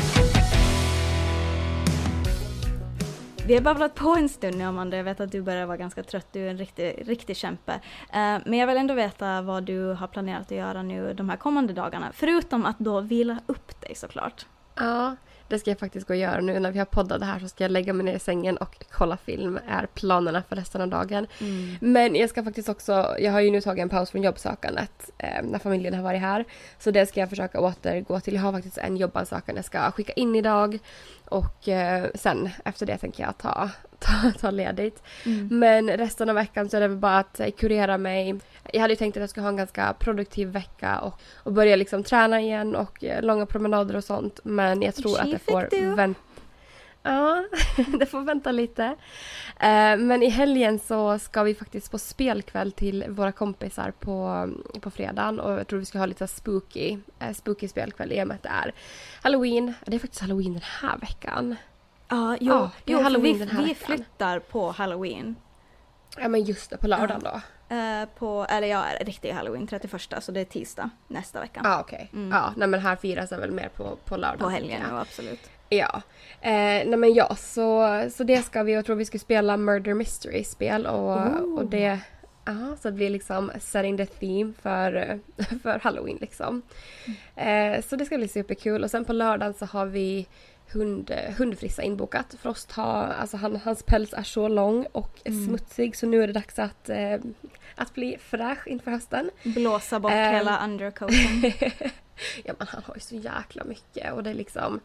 vi har babblat på en stund nu Amanda, jag vet att du börjar vara ganska trött, du är en riktig, riktig kämpe. Uh, men jag vill ändå veta vad du har planerat att göra nu de här kommande dagarna, förutom att då vila upp dig såklart. Ja, det ska jag faktiskt gå och göra nu när vi har poddat det här så ska jag lägga mig ner i sängen och kolla film är planerna för resten av dagen. Mm. Men jag ska faktiskt också, jag har ju nu tagit en paus från jobbsökandet eh, när familjen har varit här. Så det ska jag försöka återgå till. Jag har faktiskt en jobbansökan jag ska skicka in idag. Och eh, sen efter det tänker jag ta, ta, *laughs* ta ledigt. Mm. Men resten av veckan så är det väl bara att kurera mig. Jag hade ju tänkt att jag skulle ha en ganska produktiv vecka och, och börja liksom träna igen och eh, långa promenader och sånt. Men jag tror att det får vänta. Ja, *laughs* det får vänta lite. Eh, men i helgen så ska vi faktiskt på spelkväll till våra kompisar på, på fredagen och jag tror vi ska ha lite spooky, eh, spooky spelkväll i och med att det är halloween. Det är faktiskt halloween den här veckan. Ja, jo, ja, jo halloween vi, den här vi veckan. flyttar på halloween. Ja men just det, på lördagen ja. då. Uh, på, eller ja, riktig halloween 31 så det är tisdag nästa vecka. Ah, okej. Okay. Mm. Ja, nej men här firas det väl mer på, på lördag. På helgen, ja absolut. Ja. Eh, nej men ja, så, så det ska vi. Jag tror vi ska spela Murder Mystery-spel och, oh. och det... Ja, så det blir liksom setting the theme för, för halloween liksom. Mm. Eh, så det ska bli superkul och sen på lördagen så har vi hund, hundfrissa inbokat. Frost har, alltså han, hans päls är så lång och mm. smutsig så nu är det dags att, eh, att bli fräsch inför hösten. Blåsa bort eh, hela undercoaten. *laughs* ja men han har ju så jäkla mycket och det är liksom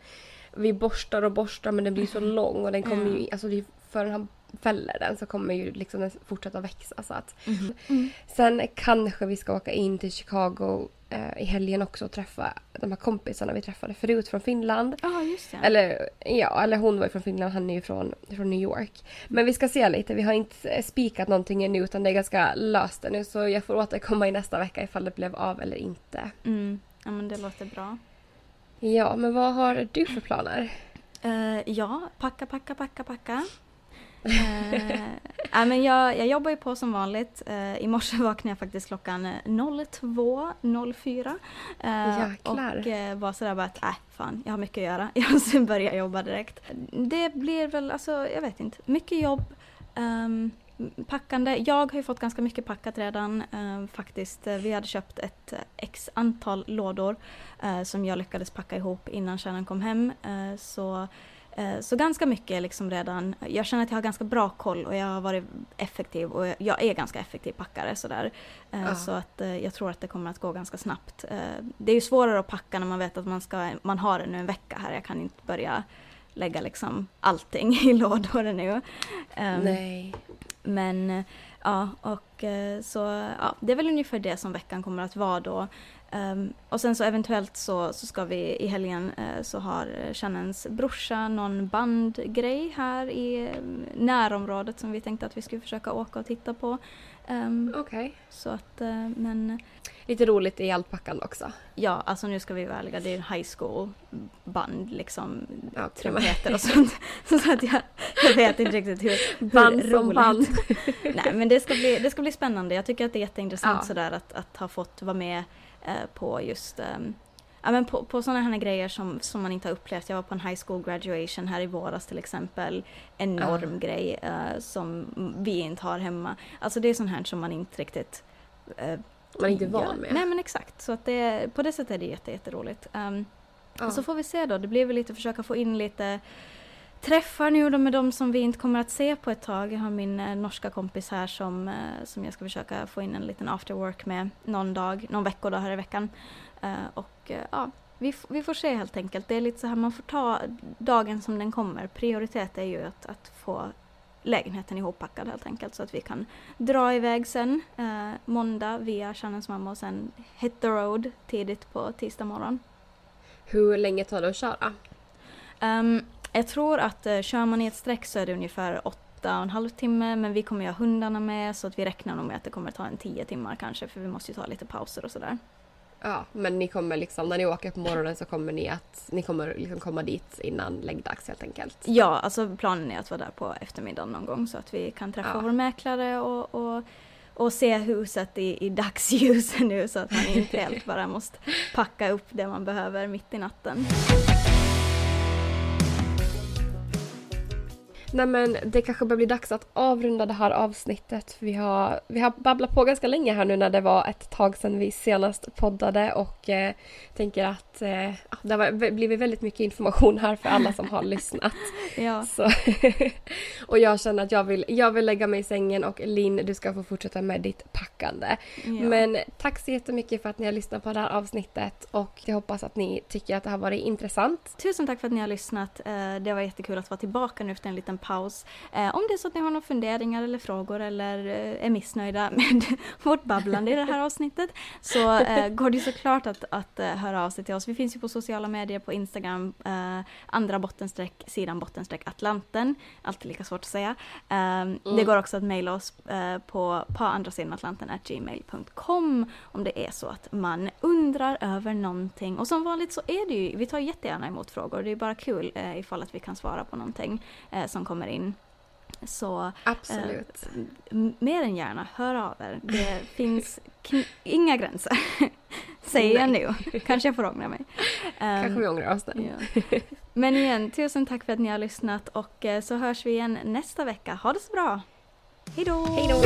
vi borstar och borstar men den blir så mm. lång och den kommer ju, alltså det är, förrän han fäller den så kommer ju liksom den fortsätta växa. Så att. Mm. Mm. Sen kanske vi ska åka in till Chicago i helgen också och träffa de här kompisarna vi träffade förut från Finland. Ja, just det. Eller, ja, eller hon var ju från Finland, han är ju från, från New York. Men vi ska se lite, vi har inte spikat någonting ännu utan det är ganska löst nu så jag får återkomma i nästa vecka ifall det blev av eller inte. Mm. Ja men det låter bra. Ja, men vad har du för planer? Uh, ja, packa, packa, packa, packa. Uh, men jag, jag jobbar ju på som vanligt. Uh, I morse *laughs* vaknade jag faktiskt klockan 02.04. Uh, Jäklar. Och uh, var sådär bara att, äh, fan, jag har mycket att göra. *laughs* Jag måste börja jobba direkt. Det blir väl, alltså, jag vet inte, mycket jobb. Um, packande. Jag har ju fått ganska mycket packat redan eh, faktiskt. Vi hade köpt ett x antal lådor eh, som jag lyckades packa ihop innan kärnan kom hem. Eh, så, eh, så ganska mycket liksom redan. Jag känner att jag har ganska bra koll och jag har varit effektiv och jag är ganska effektiv packare sådär. Ja. Så att eh, jag tror att det kommer att gå ganska snabbt. Eh, det är ju svårare att packa när man vet att man, ska, man har det nu en vecka här. Jag kan inte börja lägga liksom allting *laughs* i lådor nu. Um, Nej. Men ja, och eh, så ja, det är väl ungefär det som veckan kommer att vara då. Um, och sen så eventuellt så, så ska vi i helgen uh, så har Shannons brorsa någon bandgrej här i mm, närområdet som vi tänkte att vi skulle försöka åka och titta på. Um, Okej. Okay. Så att, uh, men... Lite roligt i allt packande också. Ja, alltså nu ska vi vara ärliga, det är high school band liksom, ja, trumpeter och sånt. *laughs* så att jag, jag vet inte riktigt hur, band hur roligt. Band. *laughs* Nej men det ska, bli, det ska bli spännande, jag tycker att det är jätteintressant ja. sådär att, att ha fått vara med eh, på just um, Ja, men på, på sådana här grejer som, som man inte har upplevt. Jag var på en high school graduation här i våras till exempel. Enorm uh. grej uh, som vi inte har hemma. Alltså det är sånt här som man inte riktigt uh, man är inte van med. Nej men exakt, så att det, på det sättet är det jätte, jätteroligt. Um, ja. Så får vi se då, det blir väl lite försöka få in lite träffar nu då med de som vi inte kommer att se på ett tag. Jag har min eh, norska kompis här som, eh, som jag ska försöka få in en liten after work med någon dag, någon vecka då här i veckan. Eh, och eh, ja, vi, vi får se helt enkelt. Det är lite så här, man får ta dagen som den kommer. Prioritet är ju att, att få lägenheten ihoppackad helt enkelt så att vi kan dra iväg sen eh, måndag via Shannons mamma och sen hit the road tidigt på tisdag morgon. Hur länge tar det att köra? Um, jag tror att uh, kör man i ett streck så är det ungefär åtta och en halv timme men vi kommer ju ha hundarna med så att vi räknar nog med att det kommer ta en tio timmar kanske för vi måste ju ta lite pauser och sådär. Ja, men ni kommer liksom, när ni åker på morgonen så kommer ni att, ni kommer liksom komma dit innan läggdags helt enkelt? Ja, alltså planen är att vara där på eftermiddagen någon gång så att vi kan träffa ja. vår mäklare och, och, och se huset i, i dagsljus nu så att man inte *laughs* helt bara måste packa upp det man behöver mitt i natten. Nej men det kanske börjar bli dags att avrunda det här avsnittet. Vi har, vi har babblat på ganska länge här nu när det var ett tag sedan vi senast poddade och eh, tänker att eh, det har blivit väldigt mycket information här för alla som har *laughs* lyssnat. Ja. *laughs* Och jag känner att jag vill, jag vill lägga mig i sängen och Linn du ska få fortsätta med ditt packande. Ja. Men tack så jättemycket för att ni har lyssnat på det här avsnittet och jag hoppas att ni tycker att det har varit intressant. Tusen tack för att ni har lyssnat. Eh, Det var jättekul att vara tillbaka nu efter en liten paus. Eh, Om det är så att ni har några funderingar eller frågor eller eh, är missnöjda *laughs* med vårt babblande i det här avsnittet så eh, går det såklart att, att eh, höra av sig till oss. Vi finns ju på sociala medier på Instagram, eh, andra bottenstreck, sidan bottenstreck Atlanten. Alltid lika svårt att säga. Eh, Det går också att mejla oss eh, på, på andra sidan Atlanten at gmail.com om det är så att man undrar över någonting. Och som vanligt så är det ju, vi tar jättegärna emot frågor. Det är bara kul eh, ifall att vi kan svara på någonting som kommer in. Så Absolut. m- mer än gärna, hör av er. Det *laughs* finns inga gränser. *laughs* Säger jag nu. Kanske jag får ångra mig. Ehm, Kanske vi ångrar oss den. ja. Men igen, tusen tack för att ni har lyssnat och eh, så hörs vi igen nästa vecka. Ha det så bra! Hej då! Hej då!